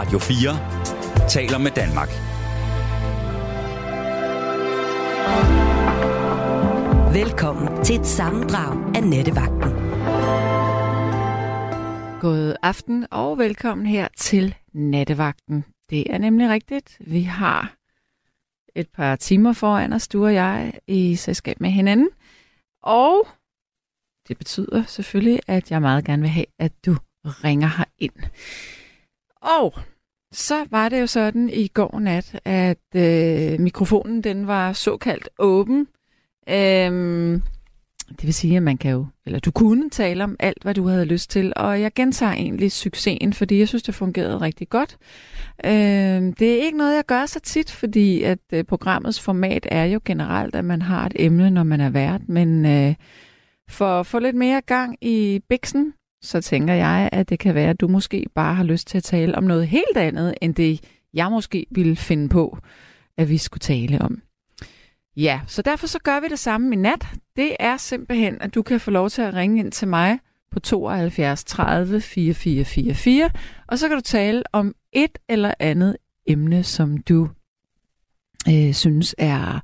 Radio 4 taler med Danmark. Velkommen til et sammendrag af Nettevagten. God aften og velkommen her til Nattevagten. Det er nemlig rigtigt. Vi har et par timer foran os, du og jeg, i selskab med hinanden. Og det betyder selvfølgelig, at jeg meget gerne vil have, at du ringer her ind. Og så var det jo sådan i går nat, at øh, mikrofonen den var såkaldt åben. Øhm, det vil sige, at man kan jo, eller du kunne tale om alt, hvad du havde lyst til, og jeg gentager egentlig succesen, fordi jeg synes, det fungerede rigtig godt. Øhm, det er ikke noget, jeg gør så tit, fordi at øh, programmets format er jo generelt, at man har et emne, når man er vært, men øh, for at få lidt mere gang i biksen, så tænker jeg, at det kan være, at du måske bare har lyst til at tale om noget helt andet, end det jeg måske ville finde på, at vi skulle tale om. Ja, så derfor så gør vi det samme i nat. Det er simpelthen, at du kan få lov til at ringe ind til mig på 72 30 4444, og så kan du tale om et eller andet emne, som du øh, synes er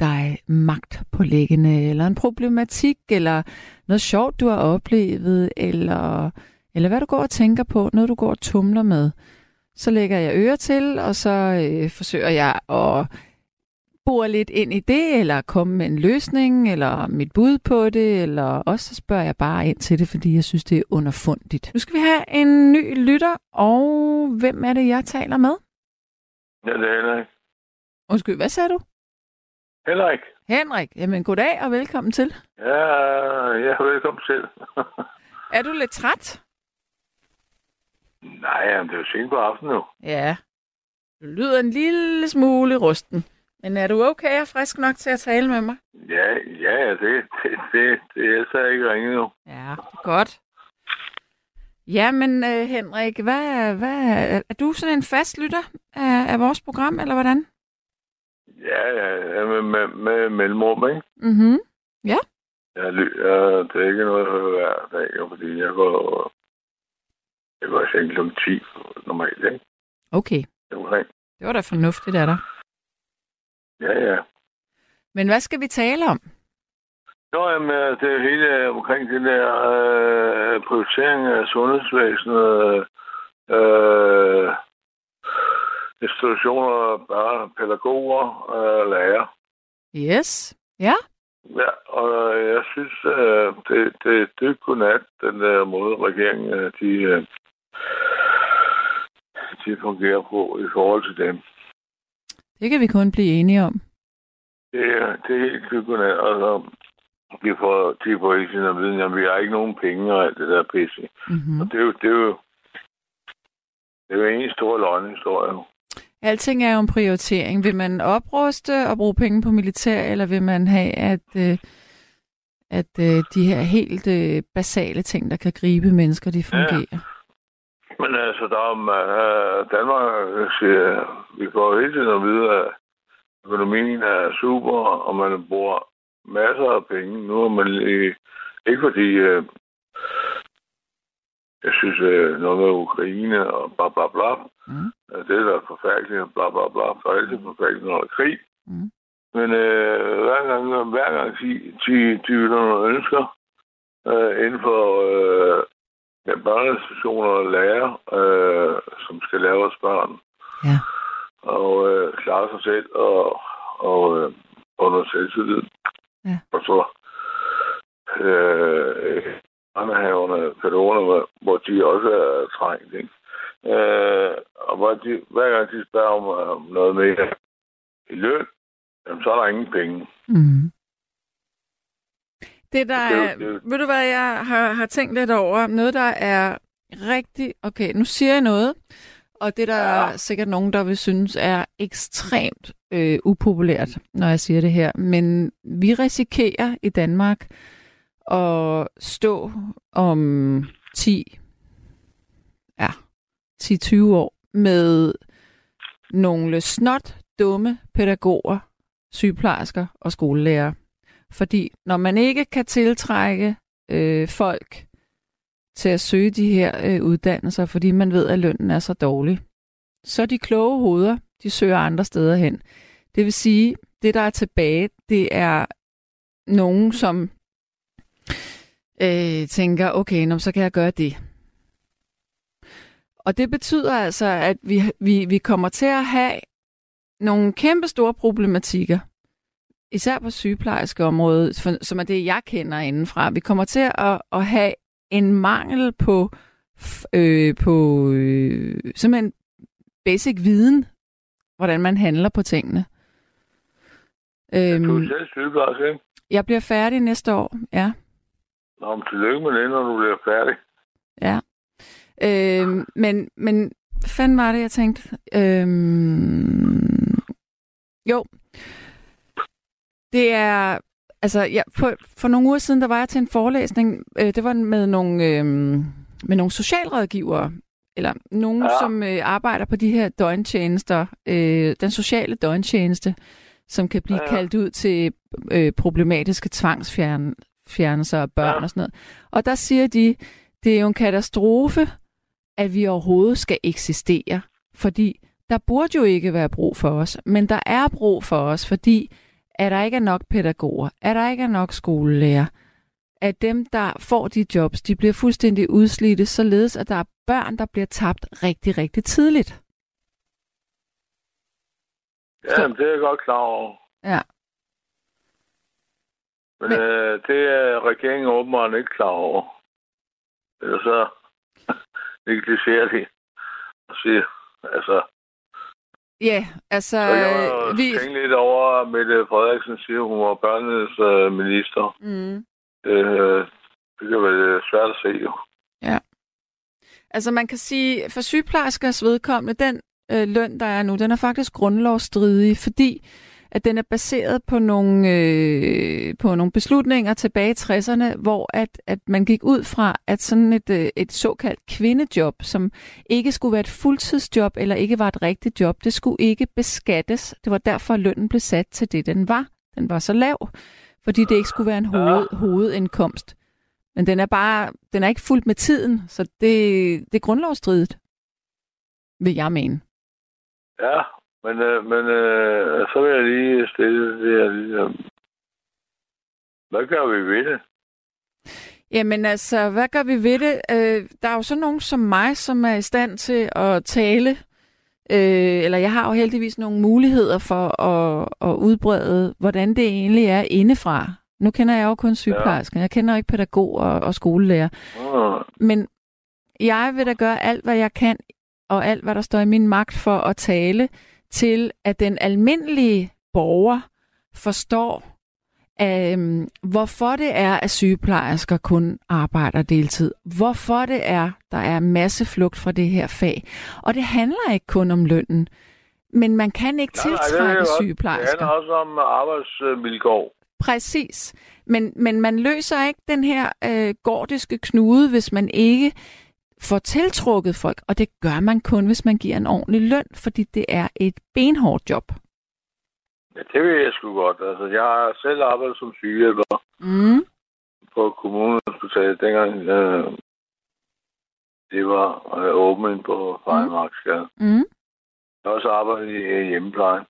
dig magtpålæggende, eller en problematik, eller noget sjovt, du har oplevet, eller, eller hvad du går og tænker på, noget du går og tumler med. Så lægger jeg øre til, og så øh, forsøger jeg at bore lidt ind i det, eller komme med en løsning, eller mit bud på det, eller også så spørger jeg bare ind til det, fordi jeg synes, det er underfundigt. Nu skal vi have en ny lytter, og hvem er det, jeg taler med? Ja, det er Henrik. Undskyld, hvad sagde du? Henrik. Henrik, jamen goddag og velkommen til. Ja, ja, velkommen til. Er du lidt træt? Nej, jamen, det er jo sent på aftenen nu. Ja. Du lyder en lille smule rusten. Men er du okay og frisk nok til at tale med mig? Ja, ja, det, det, det, det er ellers ikke ringet nu. Ja, godt. Ja, men uh, Henrik, hvad, hvad, er du sådan en fast lytter af, af vores program, eller hvordan? Ja, ja, med, med, med mellemrum, ikke? Mhm. Ja. Jeg, ly- ja, det er ikke noget, jeg hører hver dag, fordi jeg går, jeg går i seng kl. 10 normalt, ikke? Okay, Omkring. det var da fornuftigt af dig. Ja, ja. Men hvad skal vi tale om? Nå, jamen, øh, det er hele omkring det der øh, prioritering af sundhedsvæsenet, øh, institutioner, børn, pædagoger, øh, lærer. Yes. Ja. Ja, og jeg synes, øh, det, det, det er godnat, den der måde, regeringen øh, de, de fungerer på i forhold til dem. Det kan vi kun blive enige om. Det, er- det er helt godnat. Altså, de får, de får ikke sin viden, at vi har ikke nogen penge og alt det der pisse. Mm-hmm. Og det er jo, det er jo, det er jo en stor løgnhistorie. Alting er jo en prioritering. Vil man opruste og bruge penge på militær, eller vil man have, at, øh, at øh, de her helt øh, basale ting, der kan gribe mennesker, de fungerer? Men altså, der er, uh, Danmark øh, siger, vi jo hele tiden at vide, at økonomien er super, og man bruger masser af penge. Nu er man lige, ikke fordi, uh, jeg synes, uh, noget med Ukraine og bla bla bla, Mm. Uh, det er da forfærdeligt, og bla bla bla, for altid forfærdeligt, når der er krig. Mm. Men øh, hver gang, hver gang de, de, de nogle ønsker øh, inden for øh, ja, børneinstitutioner og lærer, øh, som skal lave os børn. Ja. Og øh, klare sig selv og, og øh, noget selvtillid. Ja. Og så øh, børnehaverne, pædagogerne, hvor- hvor de også er trængt. Ikke? Øh, og hvor de, hver gang de spørger om, om noget mere i løn, jamen, så er der ingen penge. Mm. Det der Det er det ved du hvad, jeg har, har tænkt lidt over, noget der er rigtig, okay, nu siger jeg noget, og det der Ja. er sikkert nogen, der vil synes er ekstremt øh, upopulært, når jeg siger det her, men vi risikerer i Danmark at stå om 10, ja, 10-20 år med nogle snot dumme pædagoger, sygeplejersker og skolelærer. Fordi når man ikke kan tiltrække øh, folk til at søge de her øh, uddannelser, fordi man ved, at lønnen er så dårlig, så de kloge hoveder, de søger andre steder hen. Det vil sige, det der er tilbage, det er nogen, som øh, tænker, okay, nå, så kan jeg gøre det. Og det betyder altså, at vi, vi, vi kommer til at have nogle kæmpe store problematikker, især på sygeplejerskeområdet, som er det, jeg kender indenfra. Vi kommer til at, at have en mangel på, øh, på øh, simpelthen basic viden, hvordan man handler på tingene. Øhm, du er selv sygeplejerske, ikke? Jeg bliver færdig næste år, ja. Nå, men tillykke med det, når du bliver færdig. Ja. Øhm, men, men hvad fanden var det, jeg tænkte? Øhm, jo. Det er... Altså, ja, for, for nogle uger siden, der var jeg til en forelæsning. Øh, det var med nogle, øh, med nogle socialrådgivere, eller nogen, ja. som øh, arbejder på de her døgntjenester, øh, den sociale døgntjeneste, som kan blive ja. kaldt ud til øh, problematiske tvangsfjernelser af børn ja. og sådan noget. Og der siger de, det er jo en katastrofe, at vi overhovedet skal eksistere, fordi der burde jo ikke være brug for os, men der er brug for os, fordi at der ikke er nok pædagoger, at der ikke er nok skolelærer, at dem, der får de jobs, de bliver fuldstændig udslidte, således at der er børn, der bliver tabt rigtig, rigtig tidligt. Ja, det er jeg godt klar over. Ja. Men, Men... Øh, det er regeringen åbenbart ikke klar over. Eller så negligerer de og siger, altså... Ja, altså... jeg var vi... tænkt lidt over, at Mette Frederiksen siger, hun var børnenes øh, minister. Mm. Øh, det kan være svært at se, jo. Ja. Altså man kan sige, for sygeplejerskers vedkommende, den øh, løn, der er nu, den er faktisk grundlovsstridig, fordi at den er baseret på nogle, øh, på nogle beslutninger tilbage i 60'erne, hvor at, at man gik ud fra, at sådan et, øh, et såkaldt kvindejob, som ikke skulle være et fuldtidsjob eller ikke var et rigtigt job, det skulle ikke beskattes. Det var derfor, lønnen blev sat til det, den var. Den var så lav, fordi det ikke skulle være en hoved, hovedindkomst. Men den er bare, den er ikke fuldt med tiden, så det, det er grundlovsstridigt, vil jeg mene. Ja, men, øh, men øh, så vil jeg lige stille det her lige. Øh, hvad gør vi ved det? Jamen altså, hvad gør vi ved det? Øh, der er jo så nogen som mig, som er i stand til at tale, øh, eller jeg har jo heldigvis nogle muligheder for at, at udbrede, hvordan det egentlig er indefra. Nu kender jeg jo kun sygeplejersken. Ja. Jeg kender ikke pædagog og, og skolelærer. Uh. Men jeg vil da gøre alt, hvad jeg kan, og alt, hvad der står i min magt for at tale til, at den almindelige borger forstår, øh, hvorfor det er, at sygeplejersker kun arbejder deltid. Hvorfor det er, der er masse flugt fra det her fag. Og det handler ikke kun om lønnen. Men man kan ikke tiltrække det sygeplejersker. Det handler også om arbejdsvilkår. Præcis. Men, men man løser ikke den her øh, gordiske knude, hvis man ikke får tiltrukket folk, og det gør man kun, hvis man giver en ordentlig løn, fordi det er et benhårdt job. Ja, det vil jeg sgu godt. Altså, jeg har selv arbejdet som sygehjælper mm. på kommunhospitalet, dengang øh, det var øh, åbent på Fejmarksgade. Mm. mm. Jeg har også arbejdet i hjemmeplejen.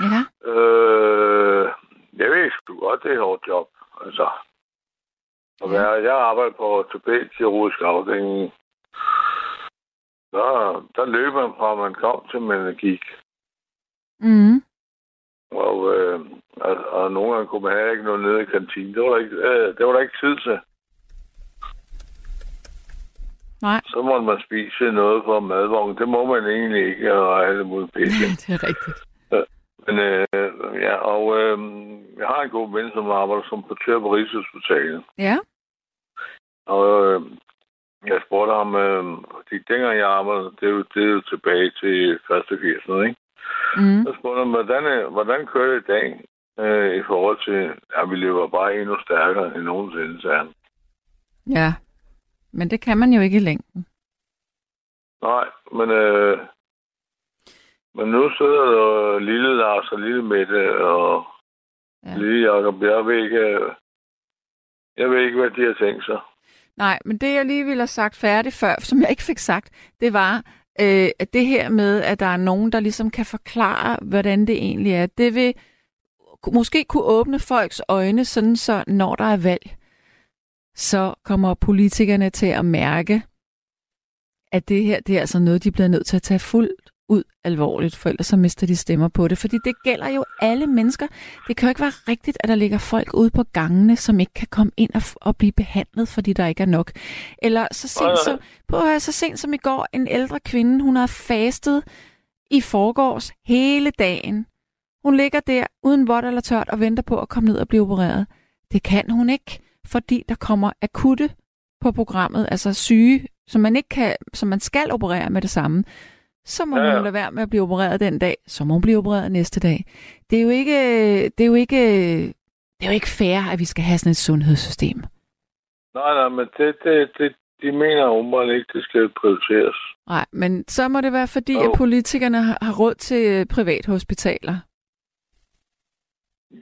Ja. Øh, jeg ved sgu godt, det er et hårdt job. Altså, og ja. jeg arbejder på ortopædkirurgisk afdeling der, der løber man fra, man kom til, man gik. Mm. Og, øh, og, og nogle gange kunne man have ikke noget nede i kantinen. Det var der ikke, øh, det var der ikke tid til. Nej. Så må man spise noget fra madvognen. Det må man egentlig ikke, og alle mod pisse. det er rigtigt. Men øh, ja, og øh, jeg har en god ven, som arbejder som portør på Rigshospitalet. Ja. Og øh, jeg spurgte ham, øh, fordi dengang jeg arbejdede, det er jo, det er jo tilbage til første 80'erne, ikke? Mm. Så spurgte han, hvordan, øh, hvordan kører det i dag øh, i forhold til, at vi lever bare endnu stærkere end nogensinde, sagde han. Ja, men det kan man jo ikke i længden. Nej, men, øh, men nu sidder der lille Lars og lille Mette og ja. lille Jacob. Jeg ved ikke, jeg ved ikke, hvad de har tænkt sig. Nej, men det jeg lige ville have sagt færdigt før, som jeg ikke fik sagt, det var, øh, at det her med, at der er nogen, der ligesom kan forklare, hvordan det egentlig er, det vil måske kunne åbne folks øjne, sådan så når der er valg, så kommer politikerne til at mærke, at det her det er altså noget, de bliver nødt til at tage fuldt ud alvorligt, for ellers så mister de stemmer på det. Fordi det gælder jo alle mennesker. Det kan jo ikke være rigtigt, at der ligger folk ude på gangene, som ikke kan komme ind og, og blive behandlet, fordi der ikke er nok. Eller så sent, som, på, så sent som i går, en ældre kvinde, hun har fastet i forgårs hele dagen. Hun ligger der uden vådt eller tørt og venter på at komme ned og blive opereret. Det kan hun ikke, fordi der kommer akutte på programmet, altså syge, som man ikke kan, som man skal operere med det samme så må ja, ja. hun lade være med at blive opereret den dag, så må hun blive opereret næste dag. Det er jo ikke, det er jo ikke, det er jo ikke fair, at vi skal have sådan et sundhedssystem. Nej, nej, men det, det, det, de mener umiddelbart ikke, det skal prioriteres. Nej, men så må det være fordi, oh. at politikerne har, har råd til øh, privathospitaler.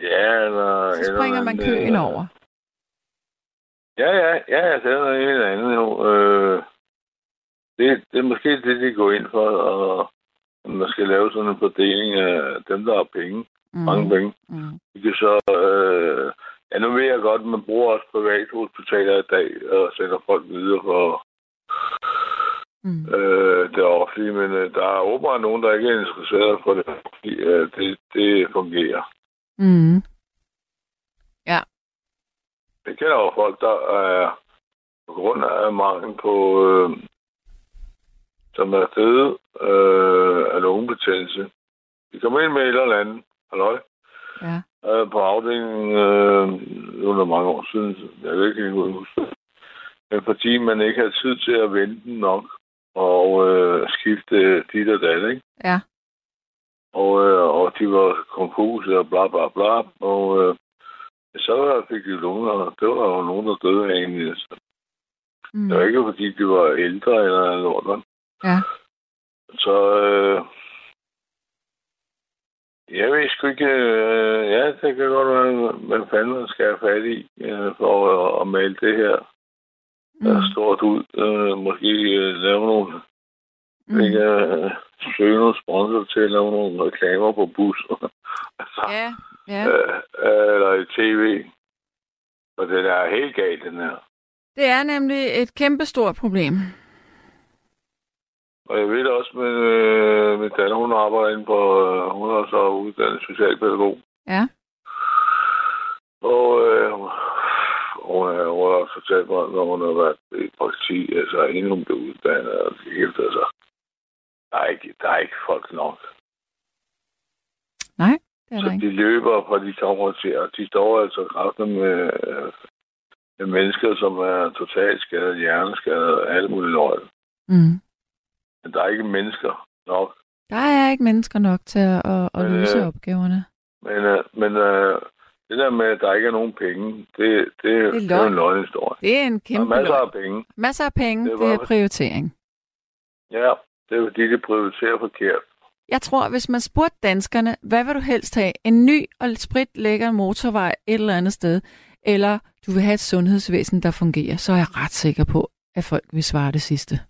Ja, eller... Så springer eller, man køen øh, over. Ja, ja, ja, det er noget helt andet jo. Øh, det, det er måske det, de går ind for, og man skal lave sådan en fordeling af dem, der har penge, mm. mange penge. Mm. De kan så, øh, ja, nu ved jeg godt, at man bruger også private hospitaler i dag, og sender folk videre for mm. øh, det offentlige, men øh, der er åbenbart nogen, der ikke er interesseret for det, fordi øh, det, det fungerer. Mm. Ja. Det kender jo folk, der er på grund af mangel på øh, som er fede øh, af lungebetændelse. De kommer ind med et eller andet, halløj, ja. øh, på afdelingen øh, under mange år siden. Jeg ved ikke helt huske Men fordi man ikke har tid til at vente nok og øh, skifte dit og dat, ikke? Ja. Og, øh, og de var konfuse og bla bla bla. Og øh, så fik de lunger. Det var jo nogen, der døde egentlig. Mm. Det var ikke, fordi de var ældre eller noget. Ja. Så øh, jeg ved sgu ikke, øh, ja, det kan godt være, hvad fanden man skal have fat i, øh, for at, at male det her mm. stort ud. Øh, måske øh, lave nogle, mm. ikke, øh, søge nogle sponsor til at lave nogle reklamer på busser. altså, ja, ja. Øh, eller i tv. Og det er helt galt, den her. Det er nemlig et kæmpestort problem. Og jeg ved også, med øh, min datter, hun arbejder inde på, øh, hun er så uddannet socialpædagog. Ja. Og øh, hun, er, hun har også fortalt mig, når hun har været i praktik, altså inden hun blev uddannet, og det hele, altså, der er ikke, der er ikke folk nok. Nej, det er så ikke. de løber fra de og de står altså kraften med, med mennesker, som er totalt skadet, hjerneskadet, alle mulige løg. Mm. Men der er ikke mennesker nok. Der er ikke mennesker nok til at, at, at men, løse øh, opgaverne. Men, øh, men øh, det der med, at der ikke er nogen penge, det, det, det, er, det er en løgnhistorie. Det er en kæmpe der er masser af penge. Masser af penge, det er, det er prioritering. Ja, det er fordi, det prioriterer forkert. Jeg tror, hvis man spurgte danskerne, hvad vil du helst have? En ny og sprit lækker motorvej et eller andet sted, eller du vil have et sundhedsvæsen, der fungerer, så er jeg ret sikker på, at folk vil svare det sidste.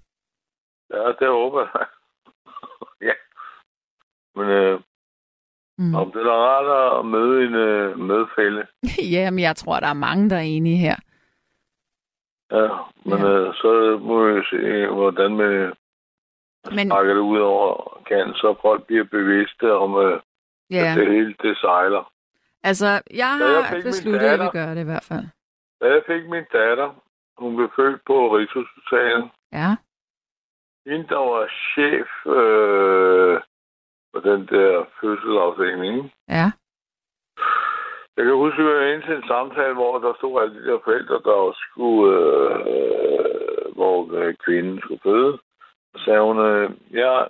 Ja, det håber jeg. ja. Men øh, mm. om det er rart at møde en øh, medfælde. ja, men jeg tror, der er mange, der er enige her. Ja, men ja. Øh, så må vi se, hvordan vi men... snakker det ud over kan, så folk bliver bevidste om, øh, ja. at det hele det sejler. Altså, jeg har jeg besluttet, datter, at vi gør det i hvert fald. Da jeg fik min datter, hun blev født på Rigshospitalet. Ja hende, der var chef øh, på den der fødselsafdeling. Ja. Jeg kan huske, at jeg var inde til en samtale, hvor der stod alle de der forældre, der også skulle, øh, hvor øh, kvinden skulle føde. Så sagde hun, øh, ja,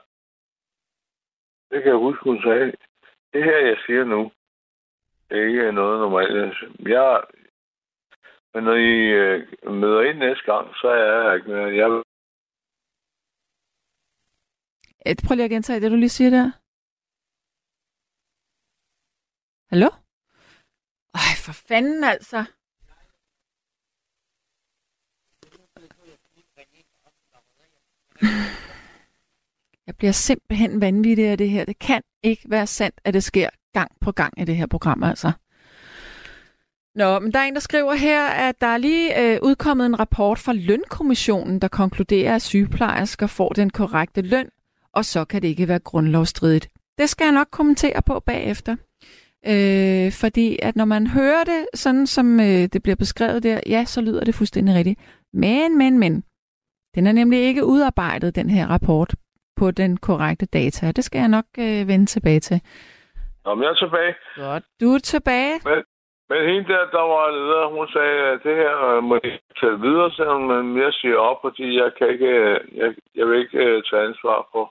det kan jeg huske, hun sagde, det her, jeg siger nu, det er ikke noget normalt. Jeg, men når I øh, møder ind næste gang, så er jeg ikke mere. Jeg Et, Øh, prøv lige at gentage det, du lige siger der. Hallo? Ej, for fanden altså. Jeg bliver simpelthen vanvittig af det her. Det kan ikke være sandt, at det sker gang på gang i det her program, altså. Nå, men der er en, der skriver her, at der er lige øh, udkommet en rapport fra Lønkommissionen, der konkluderer, at sygeplejersker får den korrekte løn, og så kan det ikke være grundlovsstridigt. Det skal jeg nok kommentere på bagefter. Øh, fordi at når man hører det, sådan som øh, det bliver beskrevet der, ja, så lyder det fuldstændig rigtigt. Men, men, men. Den er nemlig ikke udarbejdet, den her rapport, på den korrekte data. Det skal jeg nok øh, vende tilbage til. Nå, men jeg er tilbage. Godt, du er tilbage. Men, men hende der, der var leder, hun sagde, at det her øh, må jeg tage videre, hun, men jeg siger op, fordi jeg kan ikke, øh, jeg, jeg vil ikke uh, tage ansvar for,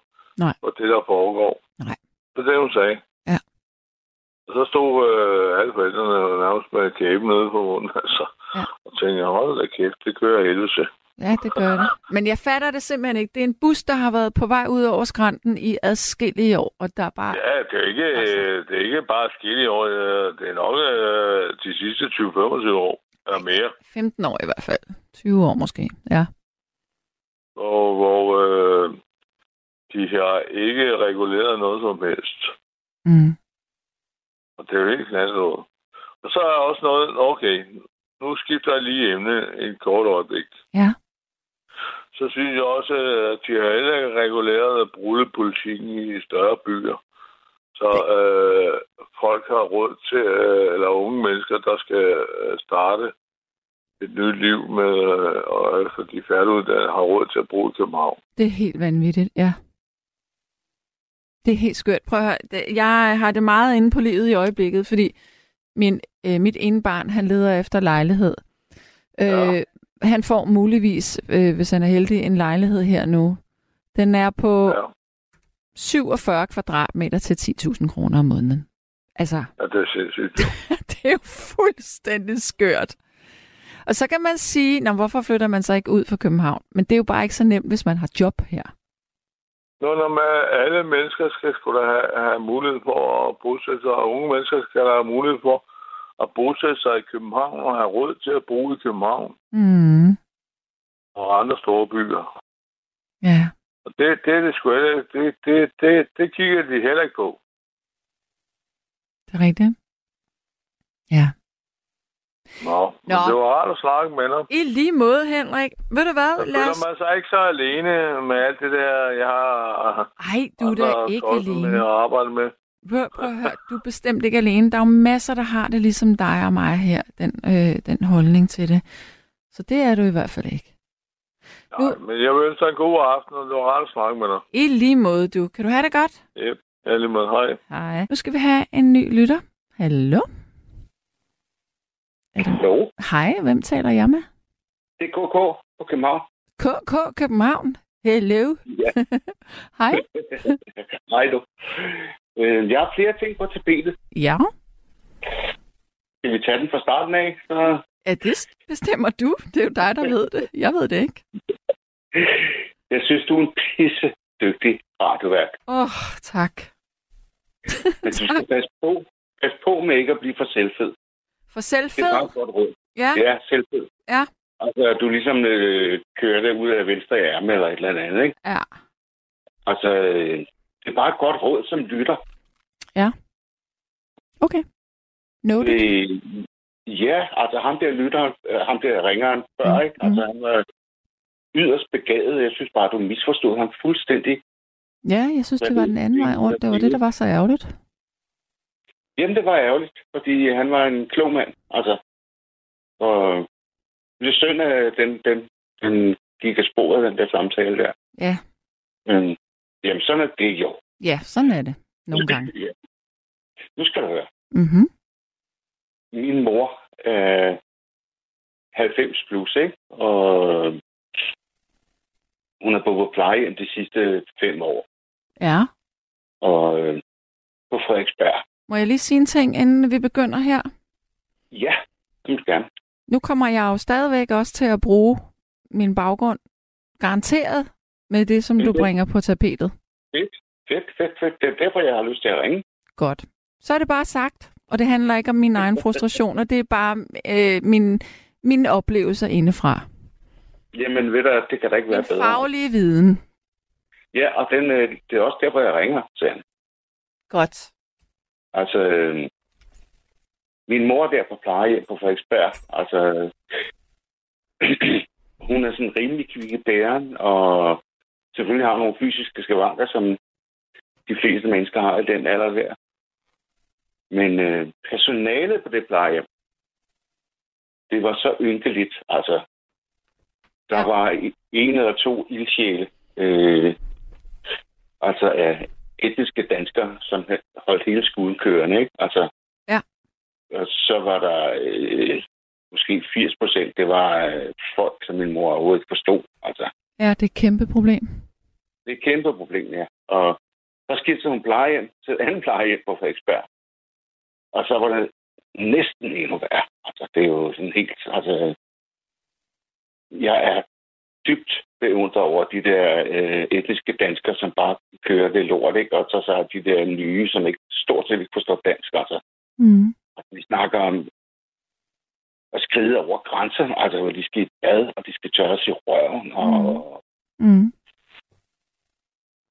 Nej. for det, der foregår. Nej. Det er det, hun sagde. Ja. Og så stod øh, alle forældrene nærmest med kæben nede på munden, altså. Ja. Og tænkte, hold da kæft, det kører helvede. Ja, det gør det. Men jeg fatter det simpelthen ikke. Det er en bus, der har været på vej ud over skrænten i adskillige år, og der er bare... Ja, det er ikke, Altså. det er ikke bare i år. Det er nok øh, de sidste 20-25 år, eller mere. 15 år i hvert fald. 20 år måske, ja. Og hvor øh, de har ikke reguleret noget som helst. Mm. Og det er jo helt knaldnoget. Og så er også noget, okay, nu skifter jeg lige emne et kort øjeblik. Ja. Så synes jeg også, at de har heller ikke reguleret brudepolitikken i større byer. Så øh, folk har råd til, øh, eller unge mennesker, der skal øh, starte et nyt liv med, øh, og altså de færdiguddannede har råd til at bruge København. Det er helt vanvittigt, ja. Det er helt skørt. Prøv at høre. Jeg har det meget inde på livet i øjeblikket, fordi min, øh, mit ene barn, han leder efter lejlighed. Ja. Øh, han får muligvis, øh, hvis han er heldig, en lejlighed her nu. Den er på Ja, 47 kvadratmeter til 10.000 kroner om måneden. Altså, ja det er sindssygt. det er jo fuldstændig skørt. Og så kan man sige, Nå, hvorfor flytter man så ikke ud fra København? Men det er jo bare ikke så nemt, hvis man har job her. Nå, når man, alle mennesker skal da have, have mulighed for at bosætte sig, og unge mennesker skal have mulighed for at bosætte sig i København og have råd til at bo i København Mm. og andre store byer. Ja. Og det, det det sgu heller- det, det, det, det kigger de heller ikke på. Det er rigtigt. Ja. Nå, Nå. Det var rart at snakke med dig. I lige måde, Henrik. Ved du hvad? Så Lad os... føler man sig ikke så alene med alt det der, jeg har Ej, du er da ikke tosset med alene. at arbejde med. Prøv, prøv at høre, du er bestemt ikke alene. Der er jo masser, der har det ligesom dig og mig her, den, øh, den holdning til det. Så det er du i hvert fald ikke. Nej, men jeg vil ønske dig en god aften, og det var rart at snakke med dig. I lige måde, du. Kan du have det godt? Yep. Ja, lige med. Hej. Hej. Nu skal vi have en ny lytter. Hallo? Hallo, Hej, hvem taler jeg med? det er KK på København. KK København. Hello. Ja. Hej. Hej du. Øh, Jeg har flere ting på tapetet. Ja. Skal vi tage den fra starten af? Så... Ja, det bestemmer du. Det er jo dig, der ved det. Jeg ved det ikke. Jeg synes, du er en pisse dygtig radiovært. Åh, oh, tak. Men du skal passe på, passe på med ikke at blive for selvfed. For Det er selvfed. meget godt råd. Ja. Ja, selvfed. Ja. Altså, du ligesom øh, kører det ud af venstre ærme eller et eller andet, ikke? Ja. Altså, øh, det er bare et godt råd som lytter. Okay. Noted. Øh, ja, altså ham der lytter, øh, ham der ringeren før, Mm, ikke? Altså han var yderst begavet. Jeg synes bare, du misforstod ham fuldstændig. Ja, jeg synes, det var den anden vej rundt. Det var det, der var så ærgerligt. Jamen, det var ærgerligt, fordi han var en klog mand. Altså, og det er synd, at den, den, den gik af sporet, den der samtale der. Ja. Men, jamen, sådan er det jo. Ja, sådan er det. Nogle gange. Ja. Nu skal du høre. Mhm. Min mor er 90 plus, ikke? Og hun er på plejehjem de sidste fem år. Ja. Og øh, på Frederiksberg. Må jeg lige sige en ting, inden vi begynder her? Ja, det gerne. Nu kommer jeg jo stadigvæk også til at bruge min baggrund garanteret med det, som du Mhm. bringer på tapetet. Fedt, fedt, fedt. Det er derfor, jeg har lyst til at ringe. Godt. Så er det bare sagt, og det handler ikke om min egen frustrationer, det er bare øh, min, mine oplevelser indefra. Jamen, ved du, det kan da ikke være Min bedre. faglige viden. Ja, og den, øh, det er også derfor, jeg ringer, sagde han. Godt. Altså, øh, min mor der på plejehjem på Frederiksberg, altså, hun er sådan rimelig kvik i bæren, og selvfølgelig har nogle fysiske skavanker, som de fleste mennesker har i den alder der. Men øh, personalet på det plejehjem, det var så ynkeligt. Altså, der var en eller to ildsjæle, øh, altså af etniske danskere, som holdt hele skuden kørende, ikke? Altså, Ja. Og så var der øh, måske 80 procent, det var øh, folk, som min mor overhovedet ikke forstod. Altså, Ja, det er et kæmpe problem. det er et kæmpe problem, ja. Og så skiftede hun plejehjem til et andet plejehjem på Frederiksberg. Og så var det næsten endnu værre. Altså, det er jo sådan helt... Altså, jeg er dybt beundret over de der øh, etniske danskere, som bare kører det lort, ikke? Og så, så er de der nye, som ikke stort set ikke forstår dansk, altså. Mm. Og vi snakker om at skride over grænser, altså hvor de skal i bad, og de skal tørres i røven, og Mm.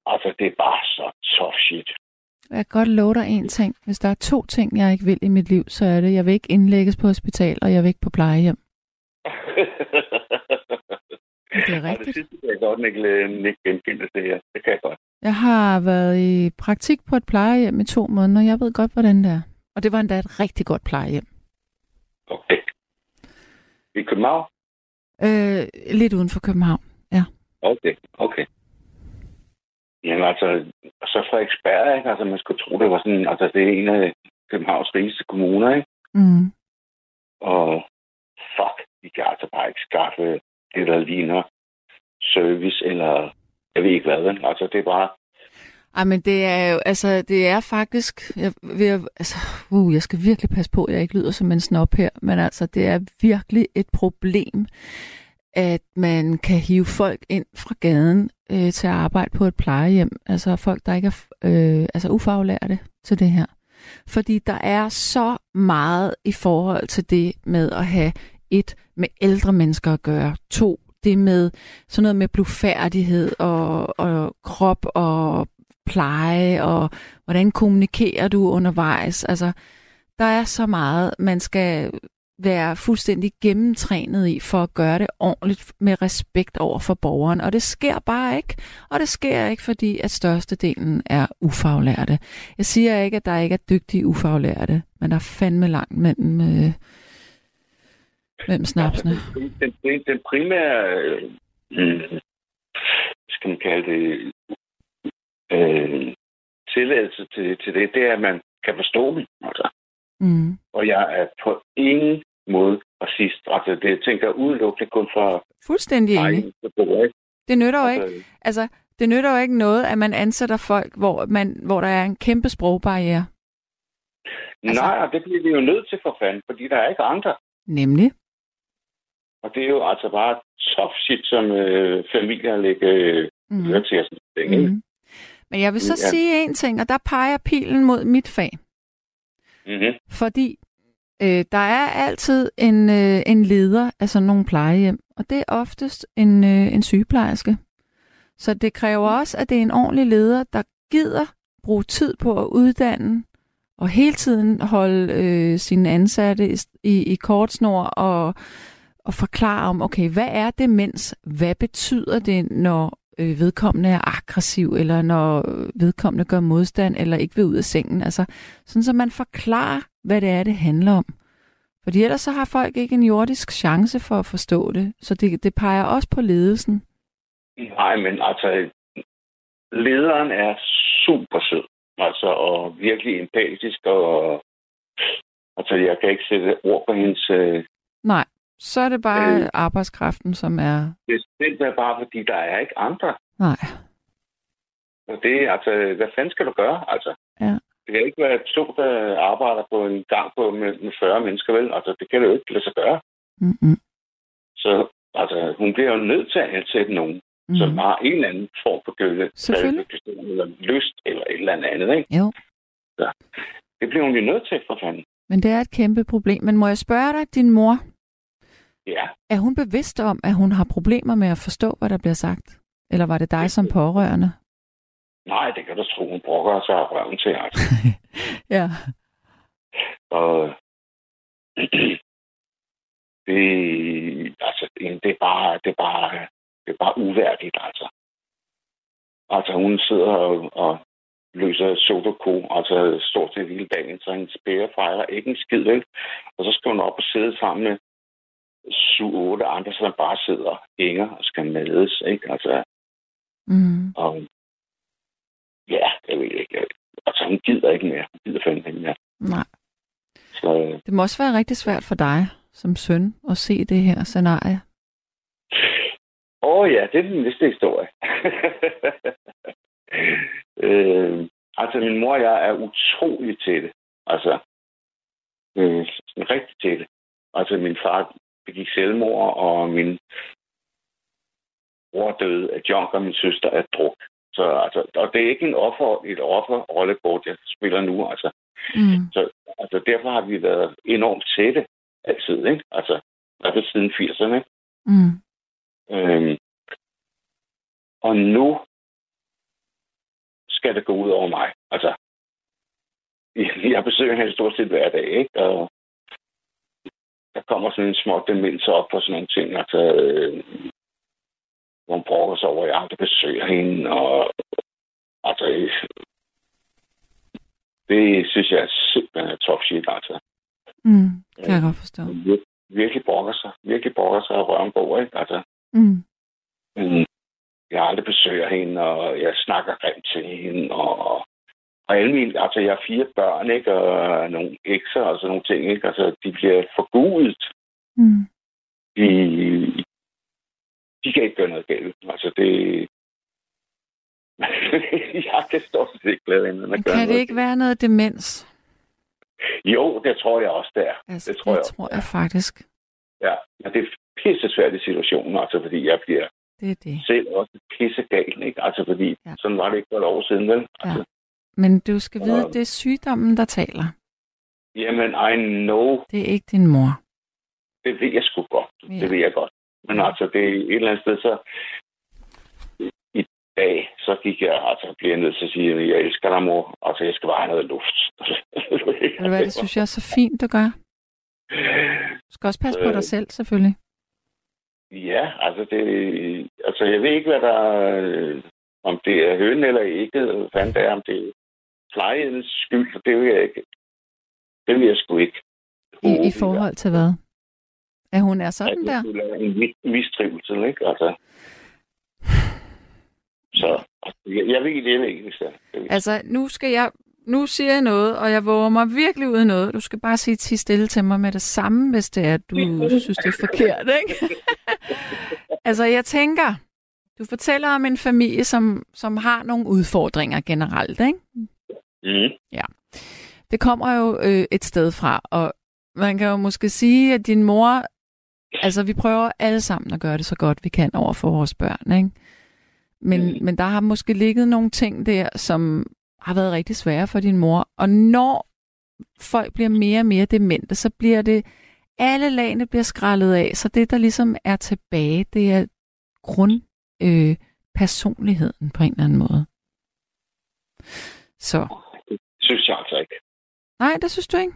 altså det er bare så tough shit. Jeg kan godt love dig en ting. Hvis der er to ting, jeg ikke vil i mit liv, så er det, jeg vil ikke indlægges på hospital, og jeg vil ikke på plejehjem. Det er Og det rigtigt. sidste kan jeg godt ikke, genkende det her. Det kan jeg godt. Jeg har været i praktik på et plejehjem i to måneder. Jeg ved godt, hvordan det er. Og det var endda et rigtig godt plejehjem. Okay. I København? Øh, lidt uden for København. Okay, okay. Jamen altså, så Frederiksberg, ikke? Altså, man skulle tro, det var sådan, altså, det er en af Københavns rigeste kommuner, ikke? Mm. Og fuck, vi kan altså bare ikke skaffe det, der ligner service, eller jeg ved ikke hvad. Altså, det er bare, Ej, men det er jo, altså, det er faktisk, jeg, ved, altså, uh, jeg skal virkelig passe på, at jeg ikke lyder som en snop her, men altså, det er virkelig et problem, at man kan hive folk ind fra gaden øh, til at arbejde på et plejehjem, altså folk, der ikke er øh, altså ufaglærte til det her. Fordi der er så meget i forhold til det med at have et med ældre mennesker at gøre, to det med sådan noget med blufærdighed og, og krop og pleje, og hvordan kommunikerer du undervejs. Altså, der er så meget, man skal være fuldstændig gennemtrænet i for at gøre det ordentligt med respekt over for borgeren. Og det sker bare ikke. Og det sker ikke, fordi at størstedelen er ufaglærte. Jeg siger ikke, at der ikke er dygtige ufaglærte, men der er fandme langt mellem, øh, mellem snapsene. Altså, den, den, den, den primære, øh, skal man kalde det, øh, tilladelse til, til det, det er, at man kan forstå dem. Altså. Mm. Og jeg er på ingen måde racist. Altså, det jeg tænker udelukkende kun for Fuldstændig enig. Det nytter jo ikke. Altså, Altså, det nytter jo ikke noget, at man ansætter folk, hvor, man, hvor der er en kæmpe sprogbarriere. Altså- Nej, det bliver vi jo nødt til for fanden, fordi der er ikke andre. Nemlig. Og det er jo altså bare tough shit, som øh, familier lægger øh, Mm. mm. til sådan ting, ikke? Mm. Men jeg vil så Ja. sige en ting, og der peger pilen mod mit fag. Mm-hmm. Fordi øh, der er altid en, øh, en leder af sådan nogle plejehjem, og det er oftest en, øh, en sygeplejerske. Så det kræver også, at det er en ordentlig leder, der gider bruge tid på at uddanne og hele tiden holde øh, sine ansatte i, i, i kortsnor og, og forklare om, okay, hvad er demens? Hvad betyder det, når øh, vedkommende er aggressiv, eller når vedkommende gør modstand, eller ikke vil ud af sengen? Altså, sådan så man forklarer, hvad det er, det handler om. Fordi ellers så har folk ikke en jordisk chance for at forstå det. Så det, det peger også på ledelsen. Nej, men altså, lederen er super sød. Altså, og virkelig empatisk, og altså, jeg kan ikke sætte ord på hendes... Øh, Nej, så er det bare Øh. arbejdskraften, som er... det er bare, fordi der er ikke andre. Nej. Og det er altså, hvad fanden skal du gøre, altså? Ja. Det kan ikke være to, der arbejder på en gang på med, med 40 mennesker, vel? Altså, det kan det jo ikke lade sig gøre. Mm-mm. Så altså, hun bliver jo nødt til at ansætte nogen, mm. som har en eller anden form for gølle, eller lyst, eller et eller andet, ikke? Jo, Det bliver hun jo nødt til, for fanden. men det er et kæmpe problem. Men må jeg spørge dig, din mor, Ja, er hun bevidst om, at hun har problemer med at forstå, hvad der bliver sagt? Eller var det dig som pårørende? Nej, det kan du tro. Hun brokker sig af røven til, altså. Ja. Og det, altså, det er bare, det er bare, det er bare uværdigt, altså. Altså, hun sidder og, og løser sudoku, altså stort set hele dagen, så hendes bære fejler ikke en skid, vel? Og så skal hun op og sidde sammen med syv, otte andre, som bare sidder hænger og skal mades, ikke? Altså, Mm. og ja, jeg ved ikke. Altså, hun gider ikke mere. Hun gider fandme ikke mere. Nej. Så, Det må også være rigtig svært for dig som søn at se det her scenarie. Åh oh, ja, det er den næste historie. øh, altså, min mor og jeg er utrolig til det. Altså, øh, rigtig til det. Altså, min far begik selvmord, og min bror døde af junk, og min søster af druk. Så, altså, og det er ikke en offer, et offerrollekort, jeg spiller nu. Altså, Mm. så, altså, derfor har vi været enormt tætte altid, ikke? Altså, i hvert fald siden 80'erne, ikke? Mm. Øhm, og nu skal det gå ud over mig. Altså, jeg besøger hende stort set hver dag, ikke? Og der kommer sådan en små demens op for sådan nogle ting. Altså, øh, hvor hun brokker sig over, at jeg aldrig besøger hende. Og, altså, det synes jeg er simpelthen er top shit, altså. Mm. Kan jeg godt forstå. Vir- virkelig brokker sig. Virkelig brokker sig og røven på, ikke? Altså, Mm. Men jeg aldrig besøger hende, og jeg snakker grimt til hende, og, og alle mine, altså jeg har fire børn, ikke, og nogle ekser og sådan nogle ting, ikke, altså de bliver forgudet. Mm. De, de kan ikke gøre noget galt. Altså det... jeg kan stort set ikke lade hende at Men gøre kan det ikke være noget demens? Jo, det tror jeg også, det er. Altså, Det tror det jeg tror jeg faktisk. Ja, men det er pisse svært i situationen, altså fordi jeg bliver Det er det. selv også pisse gal, ikke? Altså fordi Ja. ja. sådan var det ikke for et år siden, vel? Altså, Men du skal vide, det er sygdommen, der taler. Jamen, I know. Det er ikke din mor. Det ved jeg sgu godt. Ja. Det ved jeg godt. Men altså, det er et eller andet sted, så i dag, så gik jeg, altså, bliver jeg nødt til at sige, at jeg elsker dig, mor. Altså, jeg skal bare have noget luft. Ved du hvad, det synes jeg er så fint, du gør. Du skal også passe på Øh. dig selv, selvfølgelig. Ja, altså, det, altså, jeg ved ikke, hvad der øh, om det er høn eller ikke, fanden det er, om det plejehjemmets skyld, for det vil jeg ikke. Det vil jeg sgu ikke. I, I forhold til hvad? At hun er sådan der? det være en mistrivsel, ikke? Altså. Så jeg, jeg ved jeg ved ikke, hvis det er. Jeg. Altså, nu skal jeg... Nu siger jeg noget, og jeg våger mig virkelig ud noget. Du skal bare sige til stille til mig med det samme, hvis det er, at du synes, det er forkert, ikke? altså, jeg tænker, du fortæller om en familie, som, som har nogle udfordringer generelt, ikke? Mm. Det kommer jo øh, et sted fra, og man kan jo måske sige, at din mor... Altså, vi prøver alle sammen at gøre det så godt, vi kan over for vores børn, ikke? Men, Mm. men der har måske ligget nogle ting der, som har været rigtig svære for din mor. Og når folk bliver mere og mere demente, så bliver det... Alle lagene bliver skrællet af, så det, der ligesom er tilbage, det er grund... Øh, personligheden på en eller anden måde. Så. Det synes jeg altså ikke. Nej, det synes du ikke?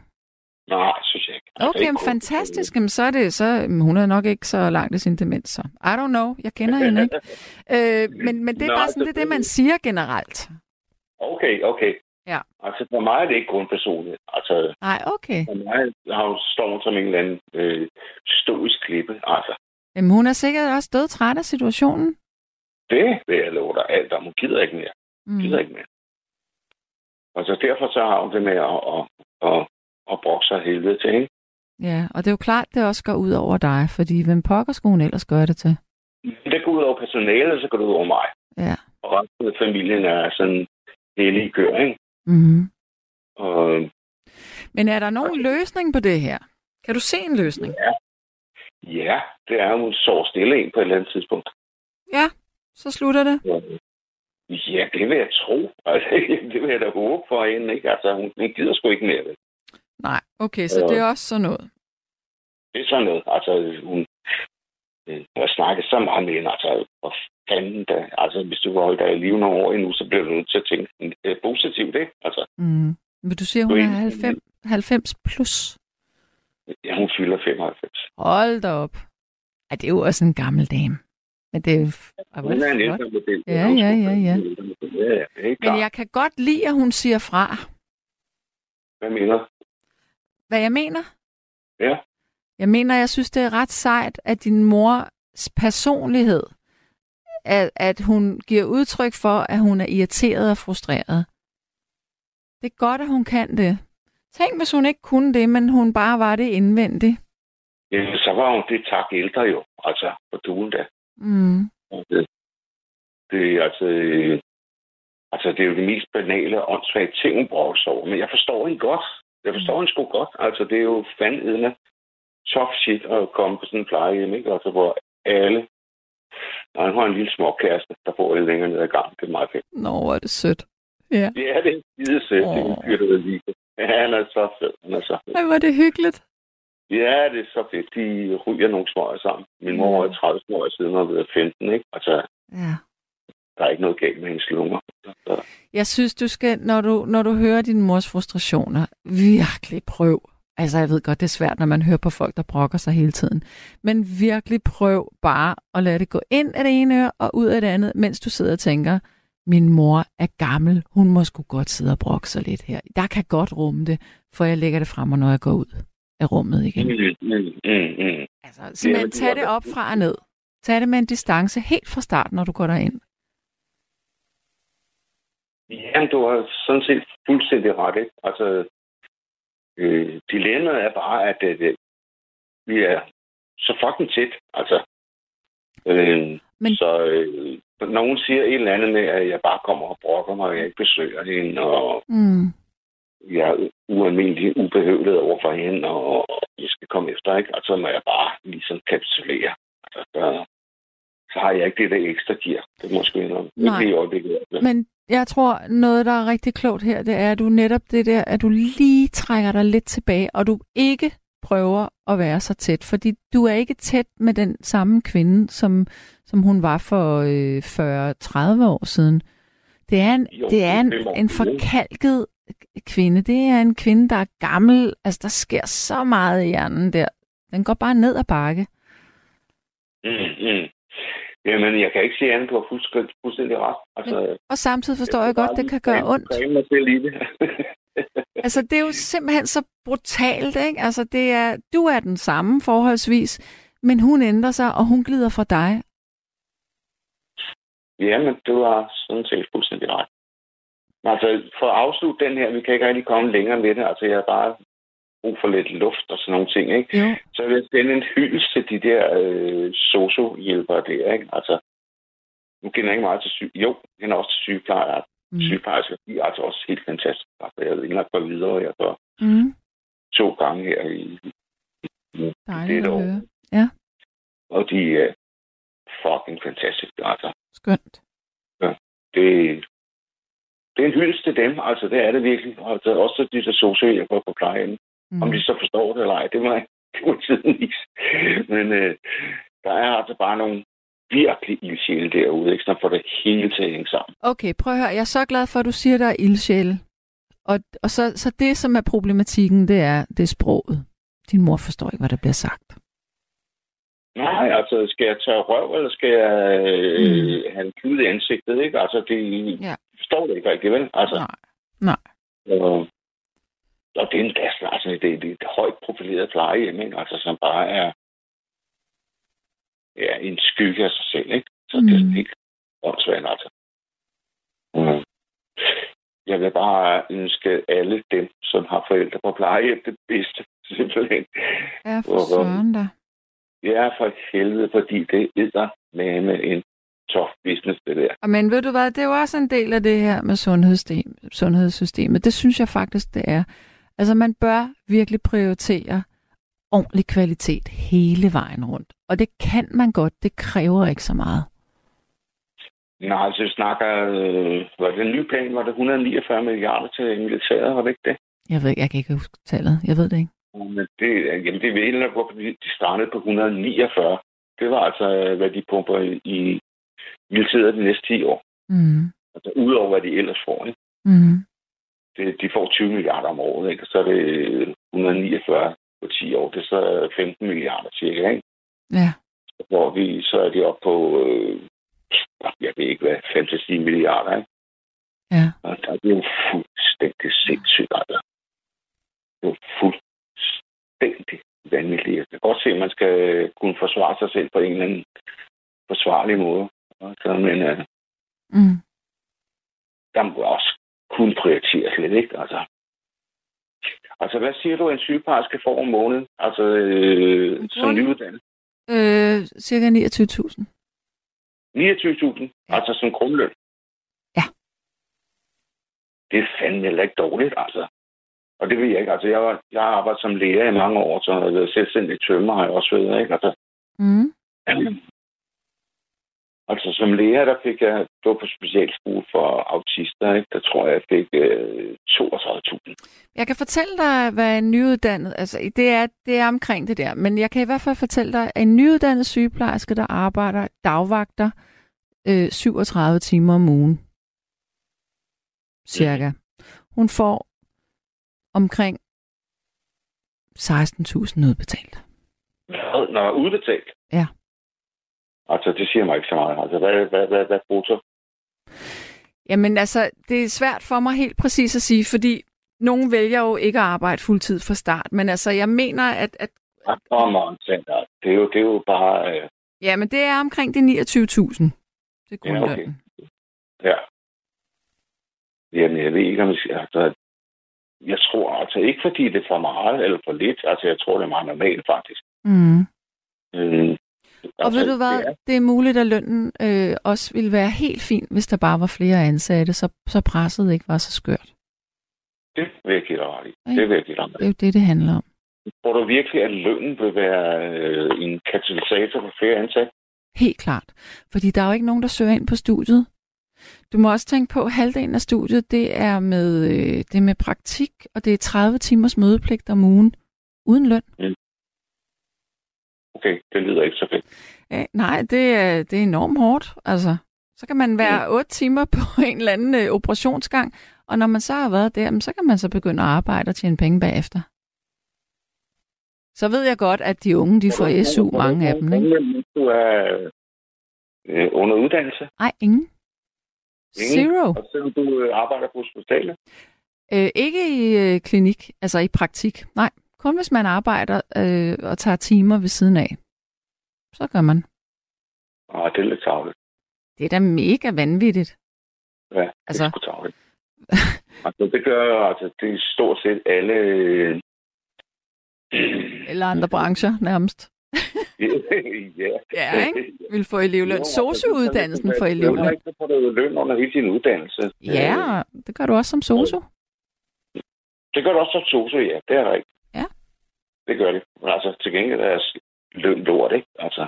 Nej, det synes jeg ikke. Altså, Okay, ikke fantastisk. Jamen, så er det, så, jamen, hun er nok ikke så langt i sin demens, så. I don't know. Jeg kender hende ikke. Øh, men, men det er Nej, bare sådan, det er det, man siger generelt. Okay, okay. Ja. Altså, for mig er det ikke kun personligt. Altså, Nej, okay. for mig har hun stået som en eller anden øh, stoisk klippe. Altså, Jamen, hun er sikkert også død træt af situationen. det vil jeg love dig alt om. Hun gider ikke mere. Mm. gider ikke mere. Og så derfor så har hun det med at, at, at, at brokke sig helvede til, ikke? Ja, og det er jo klart, det også går ud over dig, fordi hvem pokker skulle hun ellers gøre det til? Det går ud over personalet, så går det ud over mig. Ja. Og resten af familien er sådan hellige køer, ikke? Mm-hmm. Og Men er der nogen løsning på det her? Kan du se en løsning? ja, det er, at hun så stille en på et eller andet tidspunkt. Ja, så slutter det. Ja, det vil jeg tro. Altså, det vil jeg da håbe for hende, ikke? Altså, hun, hun gider sgu ikke mere. vel? Nej, okay, så det er også sådan noget. Det er sådan noget. Altså, hun, øh, jeg snakker så meget med hende, altså, hvor fanden da, altså, hvis du vil holde dig i live nogle år endnu, så bliver du nødt til at tænke øh, positivt, ikke? Altså, Mm. Men du siger, hun er er enig? 90, 90 plus. ja, hun fylder 95. Hold da op. Ej, det er jo også en gammel dame. Men det er Hun er en flot. ældre model. Ja, ja, ja, ja. Ja, ja, Men jeg kan godt lide, at hun siger fra. Hvad mener? Hvad jeg mener? Ja. Jeg mener, jeg synes, det er ret sejt, at din mors personlighed, at, at hun giver udtryk for, at hun er irriteret og frustreret. Det er godt, at hun kan det. Tænk, hvis hun ikke kunne det, men hun bare var det indvendigt. Ja, så var hun det tak ældre jo, altså, på duen da. Mm. Det, det er altså... øh, Altså, det er jo det mest banale og åndssvage ting, hun over. Men jeg forstår hende godt. Jeg forstår hende sgu godt. Altså, det er jo fandme tough shit at komme på sådan en plejehjem, ikke? Altså, hvor alle... Og han har en lille små kæreste, der bor lidt længere ned ad gangen. Det er meget fedt. Nå, hvor er det sødt. Ja. Ja, det er skide sødt. Det er en lige. Ja, han er så fed. Han er så fed. Ej, hvor er det hyggeligt. Ja, det er så fedt. De ryger nogle smøger sammen. Min mor er 30 smøger siden og ved 15, ikke? Altså, Ja. der er ikke noget galt med hendes lunger. Så, Jeg synes, du skal, når du, når du hører din mors frustrationer, virkelig prøv. Altså, jeg ved godt, det er svært, når man hører på folk, der brokker sig hele tiden. Men virkelig prøv bare at lade det gå ind af det ene øre og ud af det andet, mens du sidder og tænker, min mor er gammel, hun må sgu godt sidde og brokke sig lidt her. Der kan godt rumme det, for jeg lægger det frem, når jeg går ud af rummet igen. mm, mm, mm, mm. Altså, simpelthen det tag det op fra og ned. Tag det med en distance helt fra start, når du går derind. Ja, du har sådan set fuldstændig ret, ikke? Altså, øh, dilemmaet er bare, at øh, vi er så fucking tæt, altså. Øh, Men-. Så øh, nogen siger et eller andet med, at jeg bare kommer og brokker mig, og jeg ikke besøger hende, og Mm. jeg ualmindelig ubehøvlet over for hende, og jeg skal komme efter, ikke? Altså må jeg bare ligesom kapitulere. Altså, der, så har jeg ikke det der ekstra gear. Det må jeg sgu indrømme. Nej. Ikke i øjeblikket. Men jeg tror, noget, der er rigtig klogt her, det er, at du netop det der, at du lige trækker dig lidt tilbage, og du ikke prøver at være så tæt, fordi du er ikke tæt med den samme kvinde, som, som hun var for øh, 40-30 år siden. Det er en, Jo, det er en, en forkalket kvinde. Det er en kvinde, der er gammel. Altså, der sker så meget i hjernen der. Den går bare ned ad bakke. Mm, mm. Jamen, jeg kan ikke sige andet, du har fuldstændig, fuldstændig ret. Altså, Og samtidig forstår jeg godt, det kan gøre ondt. Jeg mig selv i det. Altså, det er jo simpelthen så brutalt, ikke? Altså, det er, du er den samme forholdsvis, men hun ændrer sig, og hun glider fra dig. Jamen, du har sådan set fuldstændig ret. Altså, for at afslutte den her, vi kan ikke rigtig komme længere med det. Altså, jeg har bare brug for lidt luft og sådan nogle ting, ikke? Jo. Så vil jeg sende en hyldest til de der øh, socio-hjælpere der, ikke? Altså, nu kender jeg ikke meget til syg... Jo, jeg kender også til sygeplejer. Mm. Sygeplejersker, de er altså også helt fantastiske. Altså, jeg ikke engang, hvor videre jeg gør Mm. to gange her i, Dejligt et at år. høre. og de er fucking fantastiske. Altså, Skønt. det, det er en hyldest til dem, altså det er det virkelig. Altså, også de der sociohjælpere på plejehjem. Mm. Om de så forstår det eller ej, det må, det må tiden vise. Men øh, der er altså bare nogle virkelig ildsjæle derude, ikke? Så får det hele til at hænge sammen. Okay, prøv at høre. Jeg er så glad for, at du siger, der er ildsjæle. Og, og så, så det, som er problematikken, det er, det er sproget. Din mor forstår ikke, hvad der bliver sagt. Nej, altså, skal jeg tage røv, eller skal jeg øh, mm. have en i ansigtet, ikke? Altså, det Ja. Forstår det ikke rigtig, vel? Altså, Nej. Nej. Og, og det er en gas, altså, det, det er et højt profileret plejehjem, ikke? Altså, som bare er ja, en skygge af sig selv, ikke? Så mm. det er Mm. sådan helt åndssvagt, altså. Mm. Jeg vil bare ønske alle dem, som har forældre på plejehjem, det bedste, simpelthen. Ja, for søren da. Ja, for helvede, fordi det æder med en tough business, det der. Men ved du hvad, det er jo også en del af det her med sundhedssystem, sundhedssystemet. Det synes jeg faktisk, det er. Altså man bør virkelig prioritere ordentlig kvalitet hele vejen rundt. Og det kan man godt, det kræver ikke så meget. Nej, altså, vi snakker, øh, var det en ny plan, var det 149 milliarder til militæret, var det ikke det? Jeg ved, jeg kan ikke huske tallet. Jeg ved det ikke. Men det, jamen, det er vel hvorfor de de startede på 149. Det var altså, hvad de pumper i militæret de næste 10 år. Mm. Altså, udover hvad de ellers får. Ikke? Mm. Det, de får 20 milliarder om året, ikke? Og så er det 149 på 10 år. Det er så 15 milliarder cirka, ikke? Ja. Hvor vi, så er de oppe på, øh, jeg ved ikke hvad, 5-10 milliarder, ikke? Ja. Og der er det jo fuldstændig sindssygt, altså. Det er jo fuldstændig vanvittigt. Jeg kan godt se, at man skal kunne forsvare sig selv på en eller anden forsvarlig måde. Altså, men uh, Mm. der må også kunne prioriteres lidt, ikke? Altså, altså hvad siger du, en sygeplejerske får om måneden? Altså, øh, som nyuddannet? Øh, cirka 29.000. 29.000, Ja. altså som grundløn. Ja. Det er fandme heller ikke dårligt, altså. Og det ved jeg ikke. Altså, jeg, var, jeg har arbejdet som lærer i mange år, så jeg har været selvstændig tømmer, har jeg også været, ikke? Altså, Mm. Altså, som lærer, der fik jeg, det var på specialskole for autister, ikke? Der tror jeg, jeg fik øh, 32.000. Jeg kan fortælle dig, hvad en nyuddannet, altså det er, det er omkring det der, men jeg kan i hvert fald fortælle dig, at en nyuddannet sygeplejerske, der arbejder dagvagter øh, 37 timer om ugen, cirka, hun får omkring 16.000 udbetalt. Når udbetalt? Ja. Altså, det siger mig ikke så meget. Altså, hvad, hvad, hvad, hvad brutto? Jamen altså, det er svært for mig helt præcis at sige, fordi nogen vælger jo ikke at arbejde fuldtid fra start, men altså, jeg mener, at, at Come on, Sander. Det er jo, det er jo bare... Øh, ja, men det er omkring de 29.000. Det er Ja, okay. Ja. Jamen, jeg ved ikke, om jeg. Altså, jeg tror altså ikke, fordi det er for meget eller for lidt. Altså, jeg tror, det er meget normalt, faktisk. Mm. Mm. Og ved du hvad, Det er, det er muligt, at lønnen øh, også ville være helt fin, hvis der bare var flere ansatte, så, så presset ikke var så skørt. det vil jeg give dig ret i. Ikke? Det vil jeg give dig Det er jo det, det handler om. Tror du virkelig, at lønnen vil være øh, en katalysator for flere ansatte? Helt klart. Fordi der er jo ikke nogen, der søger ind på studiet. Du må også tænke på, at halvdelen af studiet, det er med, øh, det er med praktik, og det er 30 timers mødepligt om ugen, uden løn. Okay, det lyder ikke så fedt. Ja, nej, det er, det er enormt hårdt. Altså, så kan man være 8 timer på en eller anden øh, operationsgang, og når man så har været der, så kan man så begynde at arbejde og tjene penge bagefter. Så ved jeg godt, at de unge, de får SU, mange af dem, ikke? Du er øh, under uddannelse, Nej, ingen. Zero. og selvom du øh, arbejder på hospitalet. Øh, ikke i øh, klinik, altså i praktik. Nej, kun hvis man arbejder øh, og tager timer ved siden af. Så gør man. Ah, det er lidt tavligt. Det er da mega vanvittigt. Ja, det Altså- er sgu tavligt. altså, det gør altså, det er stort set alle... øh, Eller andre brancher nærmest. ja. Ja, ikke? Vil få elevløn. Sosu-uddannelsen for elevløn. ikke, så får du løn under hele din uddannelse. Ja, det gør du også som sosu. Det gør du også som sosu, ja. Det er rigtigt. Det gør det. Men altså, til gengæld er deres løn lort, ikke? Altså,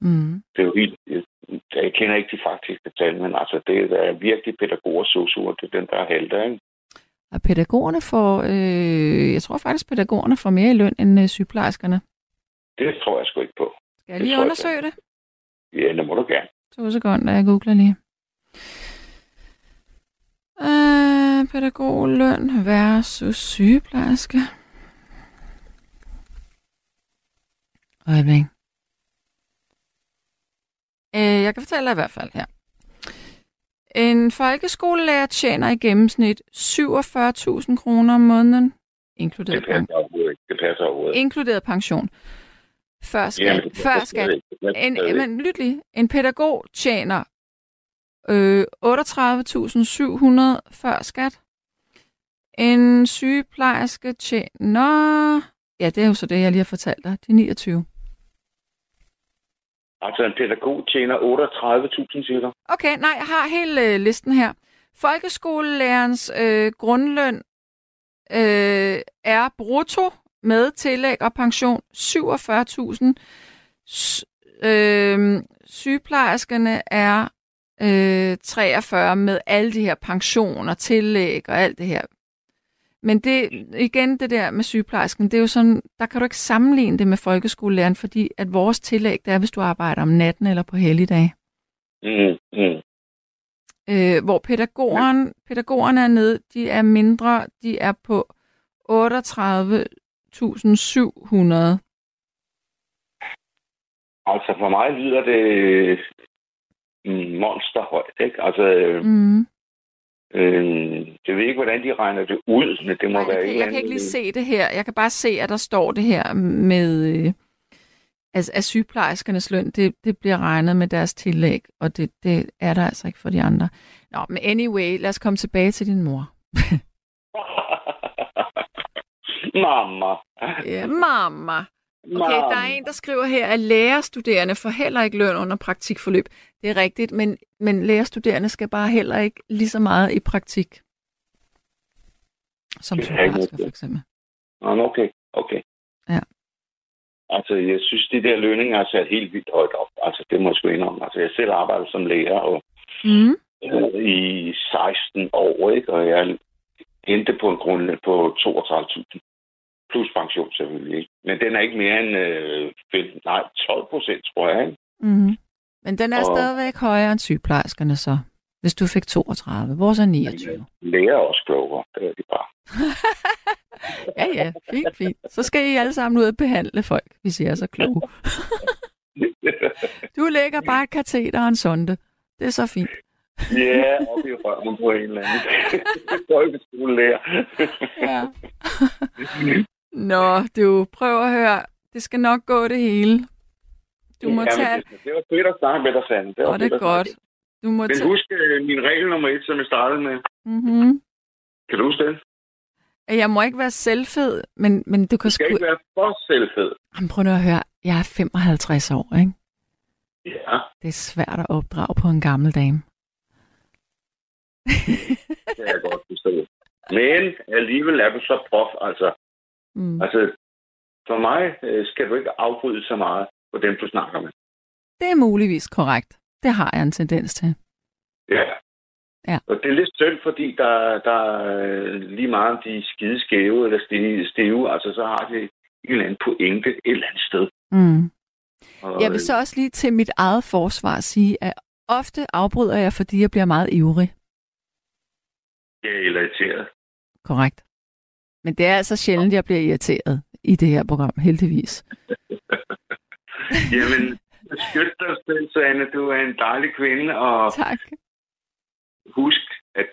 Mm. det er jo helt... Jeg, jeg kender ikke de faktiske tal, men altså, det er virkelig pædagoger og sosuer. Det er den, der er halter, ikke? Og pædagogerne får, øh, jeg tror faktisk, pædagogerne får mere i løn end øh, sygeplejerskerne. Det tror jeg sgu ikke på. Skal jeg Det lige jeg undersøge det? Ja, det må du gerne. To sekunder, jeg googler lige. Øh, pædagogløn versus sygeplejerske. Øjeblik. Øh, jeg kan fortælle dig i hvert fald her. En folkeskolelærer tjener i gennemsnit 47.000 kroner om måneden, inkluderet, Det passer overhovedet ikke. Det passer overhovedet inkluderet pension. Før skat. Jamen, det før skat. En, men lyt lige. En pædagog tjener øh, 38.700 før skat. En sygeplejerske tjener... Ja, det er jo så det, jeg lige har fortalt dig. Det er 29. Altså, en pædagog tjener 38.000 cirka. Okay, nej, jeg har hele øh, listen her. Folkeskolelærerens øh, grundløn øh, er brutto med tillæg og pension 47.000. S- øh, sygeplejerskerne er øh, 43 med alle de her pensioner, tillæg og alt det her. Men det, igen det der med sygeplejersken, det er jo sådan, der kan du ikke sammenligne det med folkeskolelæreren, fordi at vores tillæg, det er, hvis du arbejder om natten eller på helligdag. Mm, mm. Øh, hvor pædagogen, pædagogerne er nede, de er mindre, de er på 38.700. Altså for mig lyder det monsterhøjt, ikke? Altså, Mm. Øh, jeg ved ikke, hvordan de regner det ud, men det må Nej, være jeg, eller jeg kan ikke lige se det her. Jeg kan bare se, at der står det her med, øh, altså, at sygeplejerskernes løn, det, det bliver regnet med deres tillæg, og det, det er der altså ikke for de andre. Nå, men anyway, lad os komme tilbage til din mor. Mamma. Ja, mamma. Okay, der er en, der skriver her, at lærerstuderende får heller ikke løn under praktikforløb. Det er rigtigt, men, men lærerstuderende skal bare heller ikke lige så meget i praktik. Som er sygeplejersker for eksempel. Okay, okay. Ja. Altså, jeg synes, de der lønninger er sat helt vildt højt op. Altså, det må jeg sgu indrømme. Altså, jeg selv arbejder som lærer og, Mm. øh, i 16 år, ikke? Og jeg endte på en grundlag på 32.000. Plus pension selvfølgelig, ikke? Men den er ikke mere end øh, 15, nej, 12 procent, tror jeg, ikke? Mm. Men den er Og- stadigvæk højere end sygeplejerskerne så, hvis du fik 32. Vores er 29. Lærer er også klogere, det er de bare. Ja, ja, fint, fint. Så skal I alle sammen ud og behandle folk, hvis I er så kloge. Du lægger bare et kateter og en sonde. Det er så fint. Ja, op i røven på en eller anden. Folkeskolelærer. Ja. Nå, du prøv at høre. Det skal nok gå det hele. Du må Jamen, tage... det, det var fedt at snakke med dig, Sande. Det var Og det er godt. Du må Men tage... husk øh, min regel nummer et, som jeg startede med. Mm-hmm. Kan du huske den? Jeg må ikke være selvfed, men, men du kan Du skal sgu... ikke være for selvfed. Jamen, prøv nu at høre. Jeg er 55 år, ikke? Ja, Det er svært at opdrage på en gammel dame. det jeg godt forstå. Men alligevel er du så prof, altså. Mm. Altså, for mig øh, skal du ikke afbryde så meget på dem, du snakker med. Det er muligvis korrekt. Det har jeg en tendens til. Ja. Ja. Og det er lidt synd, fordi der, der er lige meget om de er skide skæve eller stive, altså så har de en eller anden pointe et eller andet sted. Mm. Og, Jeg vil så også lige til mit eget forsvar sige, at ofte afbryder jeg, fordi jeg bliver meget ivrig. Jeg er irriteret. Korrekt. Men det er altså sjældent, jeg bliver irriteret i det her program, heldigvis. Jamen, skyld dig selv, Sanne. Du er en dejlig kvinde, og Tak. husk, at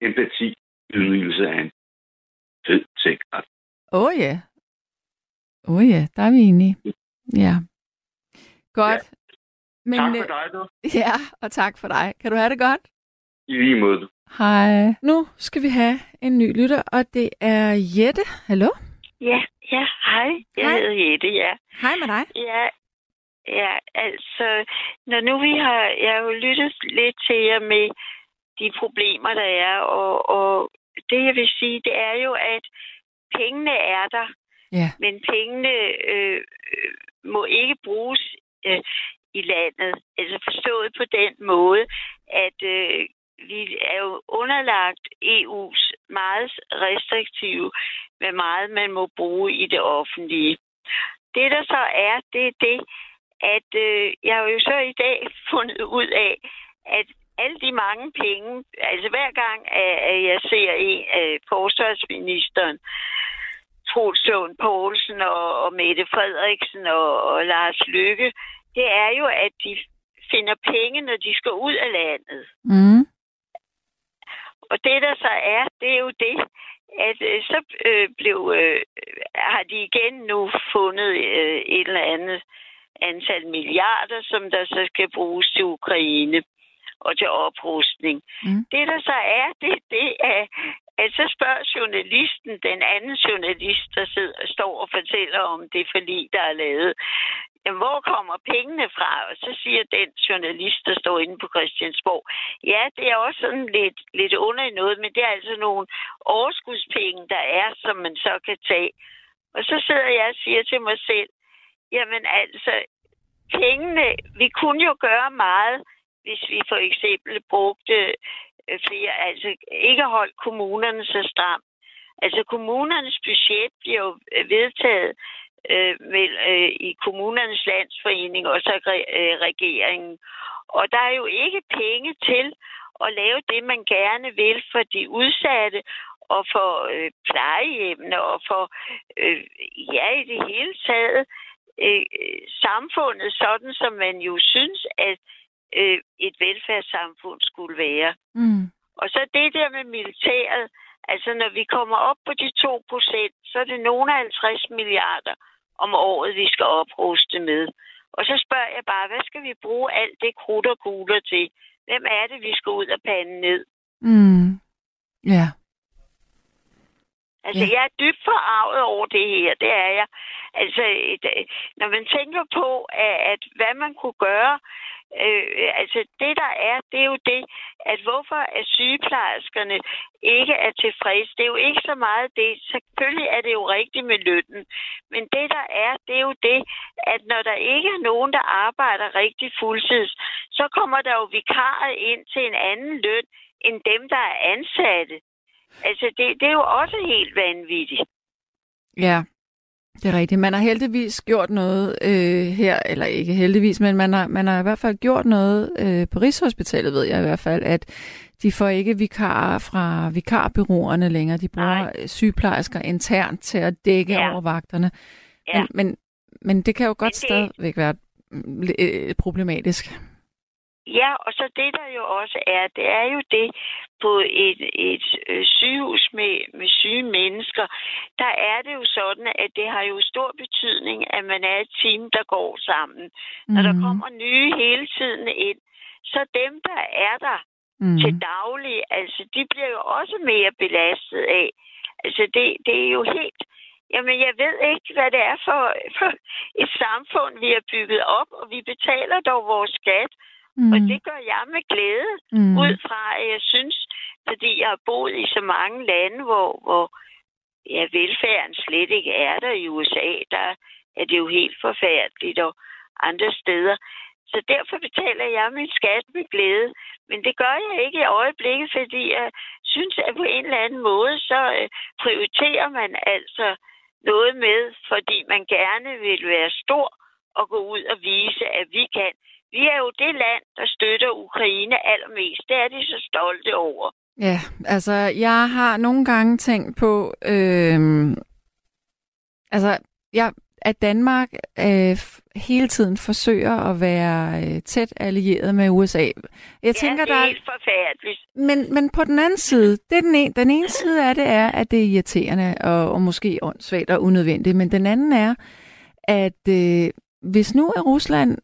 empati, ydmygelse er en fed ting. Åh oh, ja. Åh oh, ja, der er vi enige. Ja. Godt. Men, tak øh, for dig, du. Ja, og tak for dig. Kan du have det godt? I lige måde. Hej. Nu skal vi have en ny lytter, og det er Jette. Hallo? Ja, ja, hej. Jeg Hej. hedder Jette, ja. Hej med dig. Ja, ja, altså, når nu vi har, jeg har jo lyttet lidt til jer med de problemer, der er, og, og det jeg vil sige, det er jo, at pengene er der, Ja. men pengene øh, øh, må ikke bruges øh, i landet. Altså forstået på den måde, at øh, vi er jo underlagt EU's meget restriktive, hvad meget man må bruge i det offentlige. Det, der så er, det er det, at øh, jeg har jo så i dag fundet ud af, at alle de mange penge, altså hver gang, at, jeg ser en af forsvarsministeren, Troels Lund Poulsen og, og Mette Frederiksen og, og Lars Lykke, det er jo, at de finder penge, når de skal ud af landet. Mm. Og det, der så er, det er jo det, at øh, så øh, blev, øh, har de igen nu fundet øh, et eller andet antal milliarder, som der så skal bruges til Ukraine og til oprustning. Mm. Det, der så er, det, det er, at så spørger journalisten, den anden journalist, der sidder, står og fortæller om det forlig, der er lavet, jamen, hvor kommer pengene fra? Og så siger den journalist, der står inde på Christiansborg, ja, det er også sådan lidt, lidt under i noget, men det er altså nogle overskudspenge, der er, som man så kan tage. Og så sidder jeg og siger til mig selv, jamen altså, pengene, vi kunne jo gøre meget, hvis vi for eksempel brugte Øh, flere, altså ikke holdt kommunerne så stramt. Altså kommunernes budget bliver jo øh, vedtaget øh, med, øh, i kommunernes landsforening og så øh, regeringen. Og der er jo ikke penge til at lave det, man gerne vil for de udsatte og for øh, plejehjemmene og for, øh, ja, i det hele taget, øh, samfundet, sådan som man jo synes, at øh, et velfærdssamfund skulle være. Mm. Og så det der med militæret, altså når vi kommer op på de 2 procent, så er det nogle af 50 milliarder om året, vi skal opruste med. Og så spørger jeg bare, hvad skal vi bruge alt det krudt og kugler til? Hvem er det, vi skal ud og pande ned? Mm. Ja. Altså, Ja. jeg er dybt forarvet over det her. Det er jeg. Altså, når man tænker på, at, at hvad man kunne gøre, øh, altså det der er, det er jo det, at hvorfor er sygeplejerskerne ikke er tilfredse. Det er jo ikke så meget det. Selvfølgelig er det jo rigtigt med lønnen. Men det der er, det er jo det, at når der ikke er nogen, der arbejder rigtig fuldtids, så kommer der jo vikarer ind til en anden løn, end dem, der er ansatte. Altså, det, det er jo også helt vanvittigt. Ja, det er rigtigt. Man har heldigvis gjort noget øh, her, eller ikke heldigvis, men man har, man har i hvert fald gjort noget øh, på Rigshospitalet, ved jeg i hvert fald, at de får ikke vikarer fra vikarbyråerne længere. De bruger Nej. sygeplejersker internt til at dække Ja. over vagterne. Ja. Men, men, men det kan jo godt det- stadigvæk være mm, øh, problematisk. Ja, og så det der jo også er, det er jo det på et, et øh, sygehus med, med syge mennesker, der er det jo sådan, at det har jo stor betydning, at man er et team, der går sammen. Mm. Når der Mhm. kommer nye hele tiden ind, så dem, der er der mm. til daglig, altså de bliver jo også mere belastet af. Altså det, det er jo helt... Jamen, jeg ved ikke, hvad det er for, for et samfund, vi har bygget op, og vi betaler dog vores skat, mm. og det gør jeg med glæde, mm. ud fra, at jeg synes, fordi jeg har boet i så mange lande, hvor, hvor ja, velfærden slet ikke er der i USA, der er det jo helt forfærdeligt, og andre steder. Så derfor betaler jeg min skat med glæde. Men det gør jeg ikke i øjeblikket, fordi jeg synes, at på en eller anden måde, så øh, prioriterer man altså noget med, fordi man gerne vil være stor og gå ud og vise, at vi kan. Vi er jo det land, der støtter Ukraine allermest. Det er de så stolte over. Ja, altså jeg har nogle gange tænkt på, øh, altså jeg, at Danmark øh, hele tiden forsøger at være øh, tæt allieret med USA. Jeg Ja, tænker, det der er er, helt forfærdeligt. men, men på den anden side, det er den, ene, den ene side af det er, at det er irriterende og, og måske åndssvagt og unødvendigt, men den anden er, at øh, hvis nu er Rusland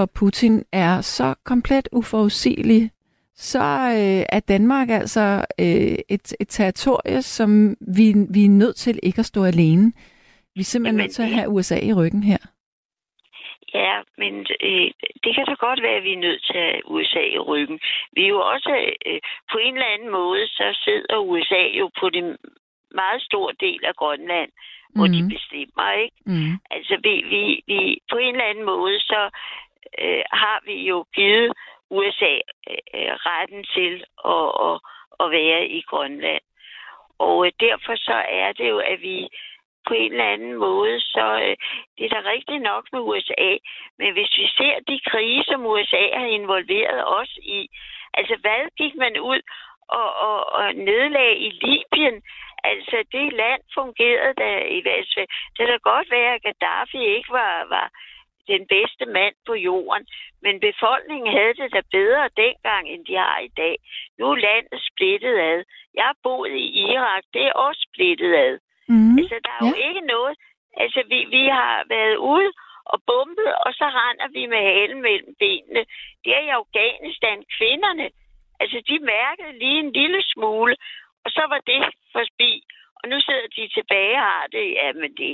og Putin er så komplet uforudsigelig, så øh, er Danmark altså øh, et, et territorie, som vi, vi er nødt til ikke at stå alene. Vi er simpelthen Jamen, nødt til at have USA i ryggen her. Ja, men øh, det kan da godt være, at vi er nødt til at have USA i ryggen. Vi er jo også, øh, på en eller anden måde, så sidder USA jo på den meget stor del af Grønland, mm. hvor de Mhm. bestemmer, ikke? Mm. Altså, vi, vi, vi, på en eller anden måde, så øh, har vi jo givet USA øh, retten til at, at, at være i Grønland. Og øh, derfor så er det jo, at vi på en eller anden måde, så øh, det er da rigtigt nok med USA. Men hvis vi ser de krige, som USA har involveret os i, altså hvad gik man ud og, og, og nedlag i Libyen? Altså det land fungerede da i hvert fald. Det kan da godt være, at Gaddafi ikke var, var den bedste mand på jorden, men befolkningen havde det da bedre dengang, end de har i dag. Nu er landet splittet ad. Jeg har boet i Irak, det er også splittet ad. Mm. Altså, der er jo ikke noget... Altså, vi, vi har været ude og bombet, og så render vi med halen mellem benene. Det er i Afghanistan kvinderne. Altså, de mærkede lige en lille smule, og så var det forbi. Og nu sidder de tilbage og har det. Jamen, det,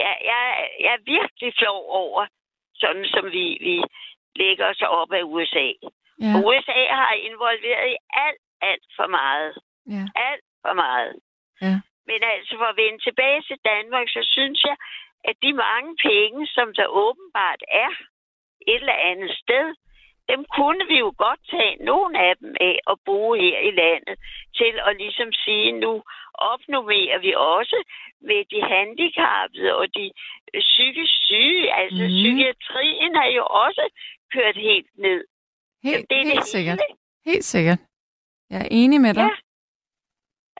jeg, jeg, jeg er virkelig flov over, sådan som vi, vi lægger os op af USA. Ja, Og USA har involveret i alt, alt for meget. ja, Alt for meget. ja. Men altså for at vende tilbage til Danmark, så synes jeg, at de mange penge, som der åbenbart er et eller andet sted, dem kunne vi jo godt tage nogle af dem af og bruge her i landet til at ligesom sige, nu opnummerer vi også med de handicappede og de øh, psykisk syge. Altså mm. psykiatrien er jo også kørt helt ned. Helt, det er det helt sikkert. hele. Helt sikkert. Jeg er enig med dig. Ja.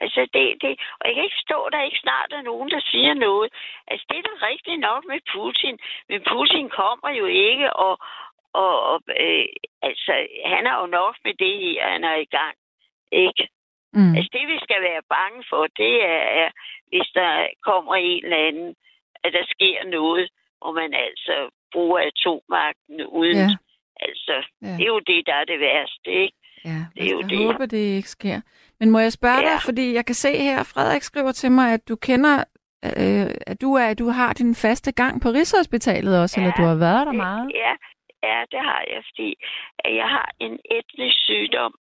Altså, det, det, og jeg kan ikke at der ikke snart er nogen, der siger noget. Altså, det er da rigtigt nok med Putin, men Putin kommer jo ikke, og, og, og øh, altså, han er jo nok med det her, han er i gang. Ikke? Mm. Altså, det vi skal være bange for, det er, hvis der kommer en eller anden, at der sker noget, hvor man altså bruger atommagten uden. Ja. Altså, Ja. det er jo det, der er det værste, ikke? Ja, Det er jo jeg det. håber, det ikke sker. Men må jeg spørge Ja. dig, fordi jeg kan se her, Frederik skriver til mig, at du kender, øh, at du, er, du har din faste gang på Rigshospitalet også, Ja. eller du har været der meget. Ja, ja, det har jeg, fordi jeg har en etnisk sygdom.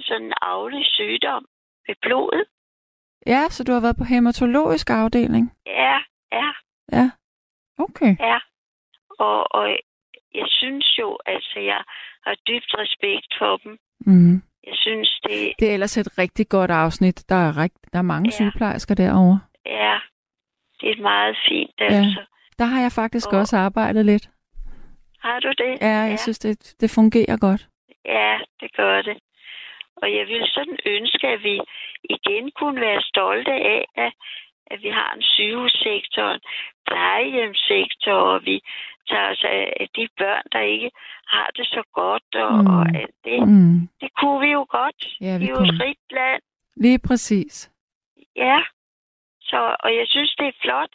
Sådan en arvelig sygdom med blodet. Ja, så du har været på hematologisk afdeling. Ja, ja, Ja. Okay. ja. Og, og jeg synes jo, altså, jeg har dybt respekt for dem. Mm. Jeg synes, det Det er ellers et rigtig godt afsnit. Der er, rigt, der er mange Ja. sygeplejersker derovre. er, det er meget fint, altså. Der har jeg faktisk Og- også arbejdet lidt. Har du det? Ja, jeg Ja. synes, det, det fungerer godt. Ja, det gør det. Og jeg vil sådan ønske, at vi igen kunne være stolte af, at, at vi har en sygehussektor, en plejehjemssektor, og vi tager os af de børn, der ikke har det så godt, og, Mm. og alt det. Mm. Det kunne vi jo godt. Ja, vi vi er jo et rigt land. Lige præcis. Ja. Så, og jeg synes, det er flot,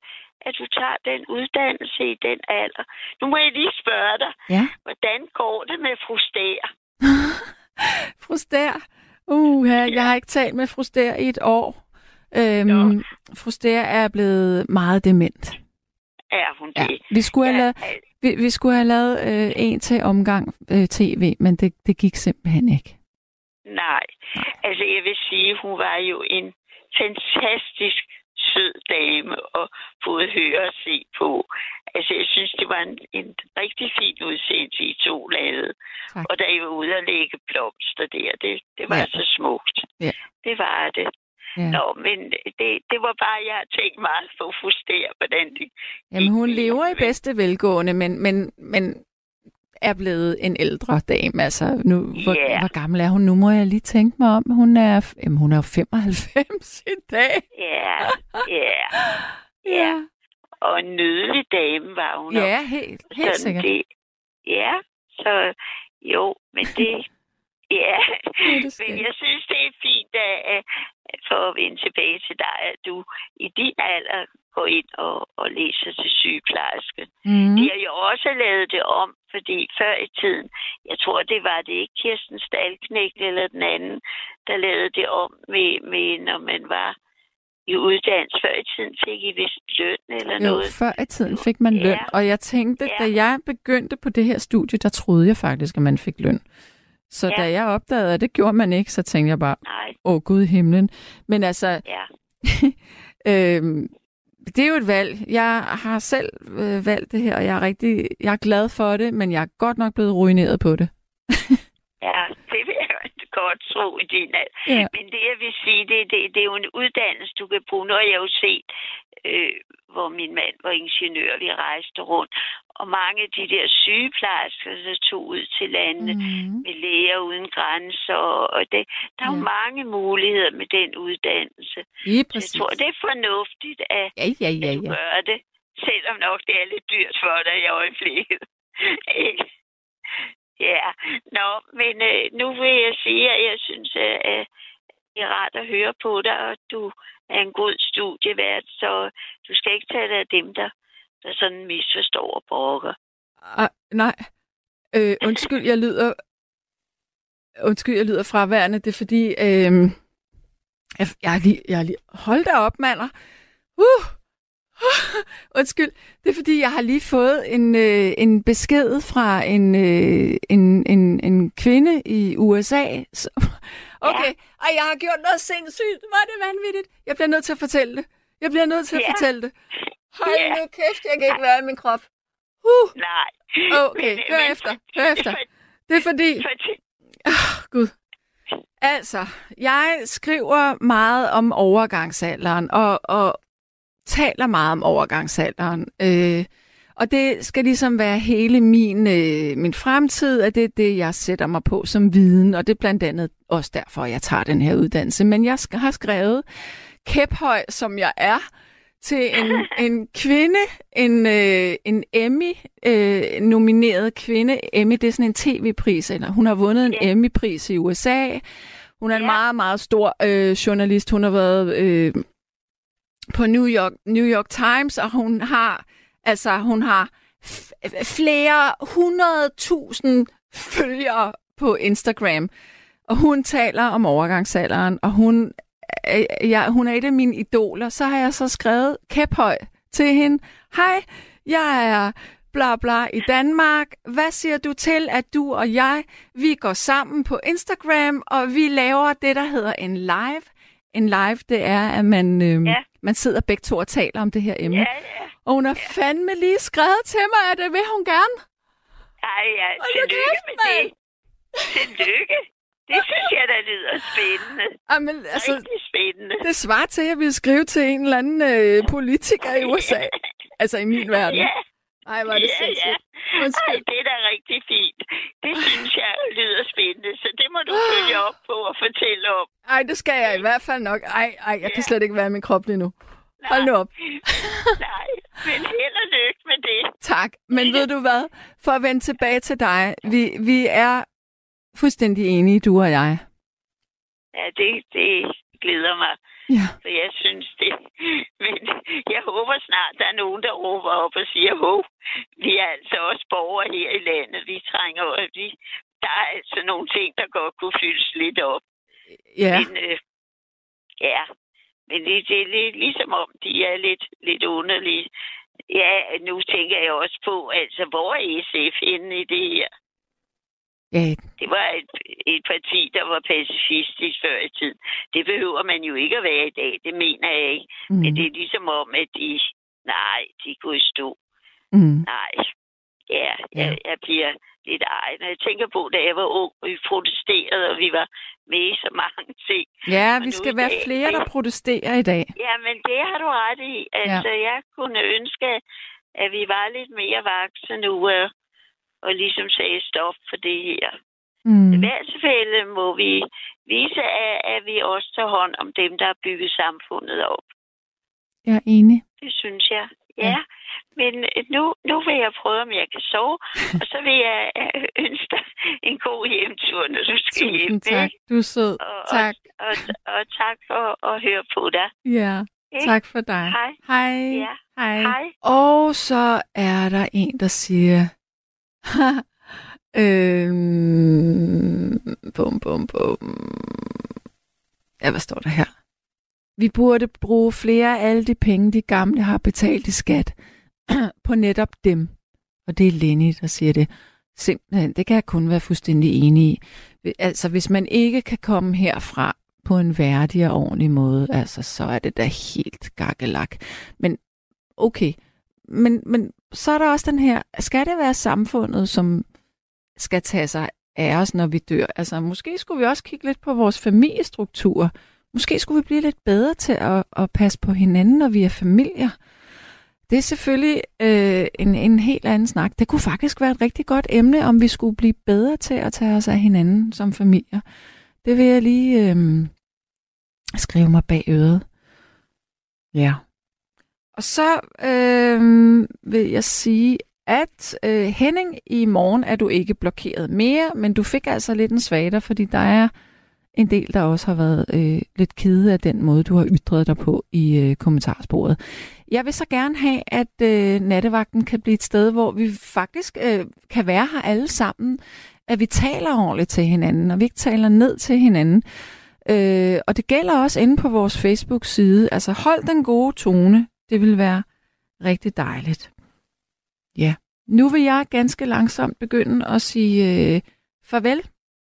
at du tager den uddannelse i den alder. Nu må jeg lige spørge dig, Ja. hvordan går det med fru Stær? fru Stær. Uh, jeg har ikke talt med fru Stær i et år. Øhm, Nå. fru Stær er blevet meget dement. Er hun Ja. det? Vi skulle have Ja, lavet, vi, vi skulle have lavet øh, en til omgang øh, tv, men det, det gik simpelthen ikke. Nej. Altså, jeg vil sige, hun var jo en fantastisk sød dame at både høre og se på. Altså, jeg synes, det var en, en rigtig fin udsendelse, I to lavede. Tak. Og da I var ude at lægge blomster der, det, det var Ja. så smukt. Ja. Det var det. Ja. Nå, men det, det var bare, jeg har tænkt meget på Fuster, hvordan det Jamen, hun lever i bedste velgående, men, men, men er blevet en ældre dame. Altså, nu, hvor, Ja. hvor gammel er hun? Nu må jeg lige tænke mig om. Hun er, jamen, hun er jo 95 i dag. Ja, ja, ja. Og en nydelig dame var hun også. Ja, helt, helt sikkert. Det, ja, så jo, men det... Ja, det men jeg. jeg synes, det er fint, at, at for at vende tilbage til dig, at du i din alder går ind og, og læser til sygeplejerske. Mm. De har jo også lavet det om, fordi før i tiden, jeg tror, det var det ikke Kirsten Stalknægt eller den anden, der lavede det om med, med når man var i uddannelse. Før i tiden fik I vist løn eller Jo, noget. før i tiden fik man løn, Ja. og jeg tænkte, Ja. da jeg begyndte på det her studie, der troede jeg faktisk, at man fik løn. Så Ja. da jeg opdagede, at det gjorde man ikke, så tænkte jeg bare, Nej, åh Gud himlen. Men altså, ja. øhm, det er jo et valg. Jeg har selv øh, valgt det her, og jeg er rigtig, jeg er glad for det, men jeg er godt nok blevet ruineret på det. Ja, det vil jeg godt tro i din alder. Ja. Men det, jeg vil sige, det, det, det er jo en uddannelse, du kan bruge. Nu har jeg jo set, øh, hvor min mand var ingeniør, vi rejste rundt. Og mange af de der sygeplejersker, der tog ud til landene mm. Mm. med læger uden grænser. Og det, der er jo Ja. mange muligheder med den uddannelse. Lige Så jeg præcis. tror, det er fornuftigt, at, Ja, ja, ja, at ja. gør det. Selvom nok det er lidt dyrt for dig i øjeblikket. Ikke? ja, nå, men øh, nu vil jeg sige, at jeg synes, at øh, det er rart at høre på dig, og du er en god studievært, så du skal ikke tage det af dem, der, der sådan misforstår og brokker. Ah, nej. Øh, undskyld, jeg lyder... Undskyld, jeg lyder fraværende. Det er fordi... Øh, jeg, jeg, er lige, jeg er lige... Hold da op, mander. Uh! uh undskyld. Det er fordi, jeg har lige fået en, øh, en besked fra en, øh, en, en, en kvinde i USA. Så, okay, ja. Ej, jeg har gjort noget sindssygt. Var det vanvittigt? Jeg bliver nødt til at fortælle det. Jeg bliver nødt til at Ja. fortælle det. Hold Ja. nu kæft, jeg kan ikke være i min krop. Uh! Nej. Okay, Men- hør men- efter, hør efter. For, Det er fordi... Fortæl. Oh, Gud. Altså, jeg skriver meget om overgangsalderen, og, og taler meget om overgangsalderen. Øh, og det skal ligesom være hele min, øh, min fremtid, at det er det, jeg sætter mig på som viden, og det er blandt andet også derfor, jeg tager den her uddannelse. Men jeg har skrevet kæphøj, som jeg er, til en, en kvinde, en, øh, en Emmy-nomineret øh, kvinde. Emmy, det er sådan en tv-pris, eller hun har vundet en Ja. Emmy-pris i USA. Hun er en Ja. meget, meget stor øh, journalist. Hun har været øh, på New York, New York Times, og hun har altså hun har f- flere hundredtusind følgere på Instagram. Og hun taler om overgangsalderen, og hun, øh, øh, ja, hun er et af mine idoler. Så har jeg så skrevet kæphøj til hende. Hej, jeg er bla bla i Danmark. Hvad siger du til, at du og jeg, vi går sammen på Instagram, og vi laver det, der hedder en live. En live, det er, at man, øh, Ja. man sidder begge to og taler om det her emne. Ja, ja. Og hun har fandme lige skrevet til mig, at det vil hun gerne. Ej, ja, tillykke med mand. det. Tillykke. Det synes jeg, der lyder spændende. Jamen, altså, Rigtig spændende. det svarer til, at jeg ville skrive til en eller anden øh, politiker i USA. Altså i min verden. Ja, Ej, var det ja, ja. sindssygt. Ej, Undskyld. det er da rigtig fint. Det synes jeg lyder spændende, så det må du følge op på og fortælle om. Ej, det skal jeg i hvert fald nok. Ej, ej, jeg kan Ja. slet ikke være i min krop lige nu. Hold nu op. Nej, men held og lykke med det. Tak. Men ved du hvad? For at vende tilbage til dig. Vi, vi er fuldstændig enige, du og jeg. Ja, det, det glæder mig, Ja. for jeg synes det. Men jeg håber snart, der er nogen, der råber op og siger, hov, vi er altså også borgere her i landet. Vi trænger over, vi, der er altså nogle ting, der godt kunne fyldes lidt op. Ja. Men øh, ja, men det, det er lidt, ligesom om, de er lidt, lidt underlige. Ja, nu tænker jeg også på, altså, hvor er SF henne i det her? Ja, Det var et, et parti, der var pacifistisk før i tiden. Det behøver man jo ikke at være i dag, det mener jeg ikke. mm, Men det er ligesom om, at de, nej, de kunne stå. mm, Nej, ja, Ja. jeg, jeg bliver lidt ej. Når jeg tænker på, da jeg var ung, og vi protesterede, og vi var med i så mange ting. ja, Og vi skal være dag- flere, der protesterer i dag. Ja, men det har du ret i. Altså, ja. jeg kunne ønske, at vi var lidt mere vakse nu, og, og ligesom sagde stop for det her. Mm. I hvert fald må vi vise, at, at vi også tager hånd om dem, der har bygget samfundet op. Jeg er enig. Det synes jeg. Ja, Ja. men øh, nu, nu vil jeg prøve, om jeg kan sove, og så vil jeg øh, ønske dig en god hjemtur, når du skal hjem. Tusind tak. ikke? Du er sød. Og, Tak. Og, og, og tak for at høre på dig. Ja, Ikke? tak for dig. Hej. Hej. Ja. Hej. Hej. Og så er der en, der siger... øhm, bum, bum, bum. Ja, hvad står der her? Vi burde bruge flere af alle de penge, de gamle har betalt i skat, på netop dem. Og det er Lenny, der siger det. Simpelthen, det kan jeg kun være fuldstændig enig i. Altså, hvis man ikke kan komme herfra på en værdig og ordentlig måde, altså, så er det da helt gakkelak. Men okay, men, men så er der også den her, skal det være samfundet, som skal tage sig af os, når vi dør? Altså, måske skulle vi også kigge lidt på vores familiestruktur. Måske skulle vi blive lidt bedre til at, at passe på hinanden, når vi er familier. Det er selvfølgelig øh, en, en helt anden snak. Det kunne faktisk være et rigtig godt emne, om vi skulle blive bedre til at tage os af hinanden som familier. Det vil jeg lige øh, skrive mig bag øret. Ja. Og så øh, vil jeg sige, at øh, Henning, i morgen er du ikke blokeret mere, men du fik altså lidt en svater, fordi der er en del, der også har været øh, lidt kede af den måde, du har ytret dig på i øh, kommentarsporet. Jeg vil så gerne have, at øh, nattevagten kan blive et sted, hvor vi faktisk øh, kan være her alle sammen, at vi taler ordentligt til hinanden, og vi ikke taler ned til hinanden. Øh, og det gælder også inde på vores Facebook-side. Altså hold den gode tone. Det vil være rigtig dejligt. Ja. Nu vil jeg ganske langsomt begynde at sige øh, farvel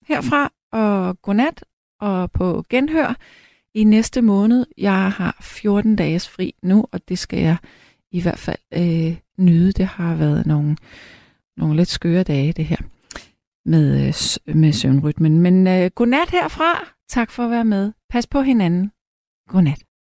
herfra og godnat og på genhør i næste måned. Jeg har 14 dages fri nu, og det skal jeg i hvert fald øh, nyde. Det har været nogle, nogle lidt skøre dage, det her. med, øh, med søvnrytmen. Men øh, godnat herfra. Tak for at være med. Pas på hinanden. Godnat.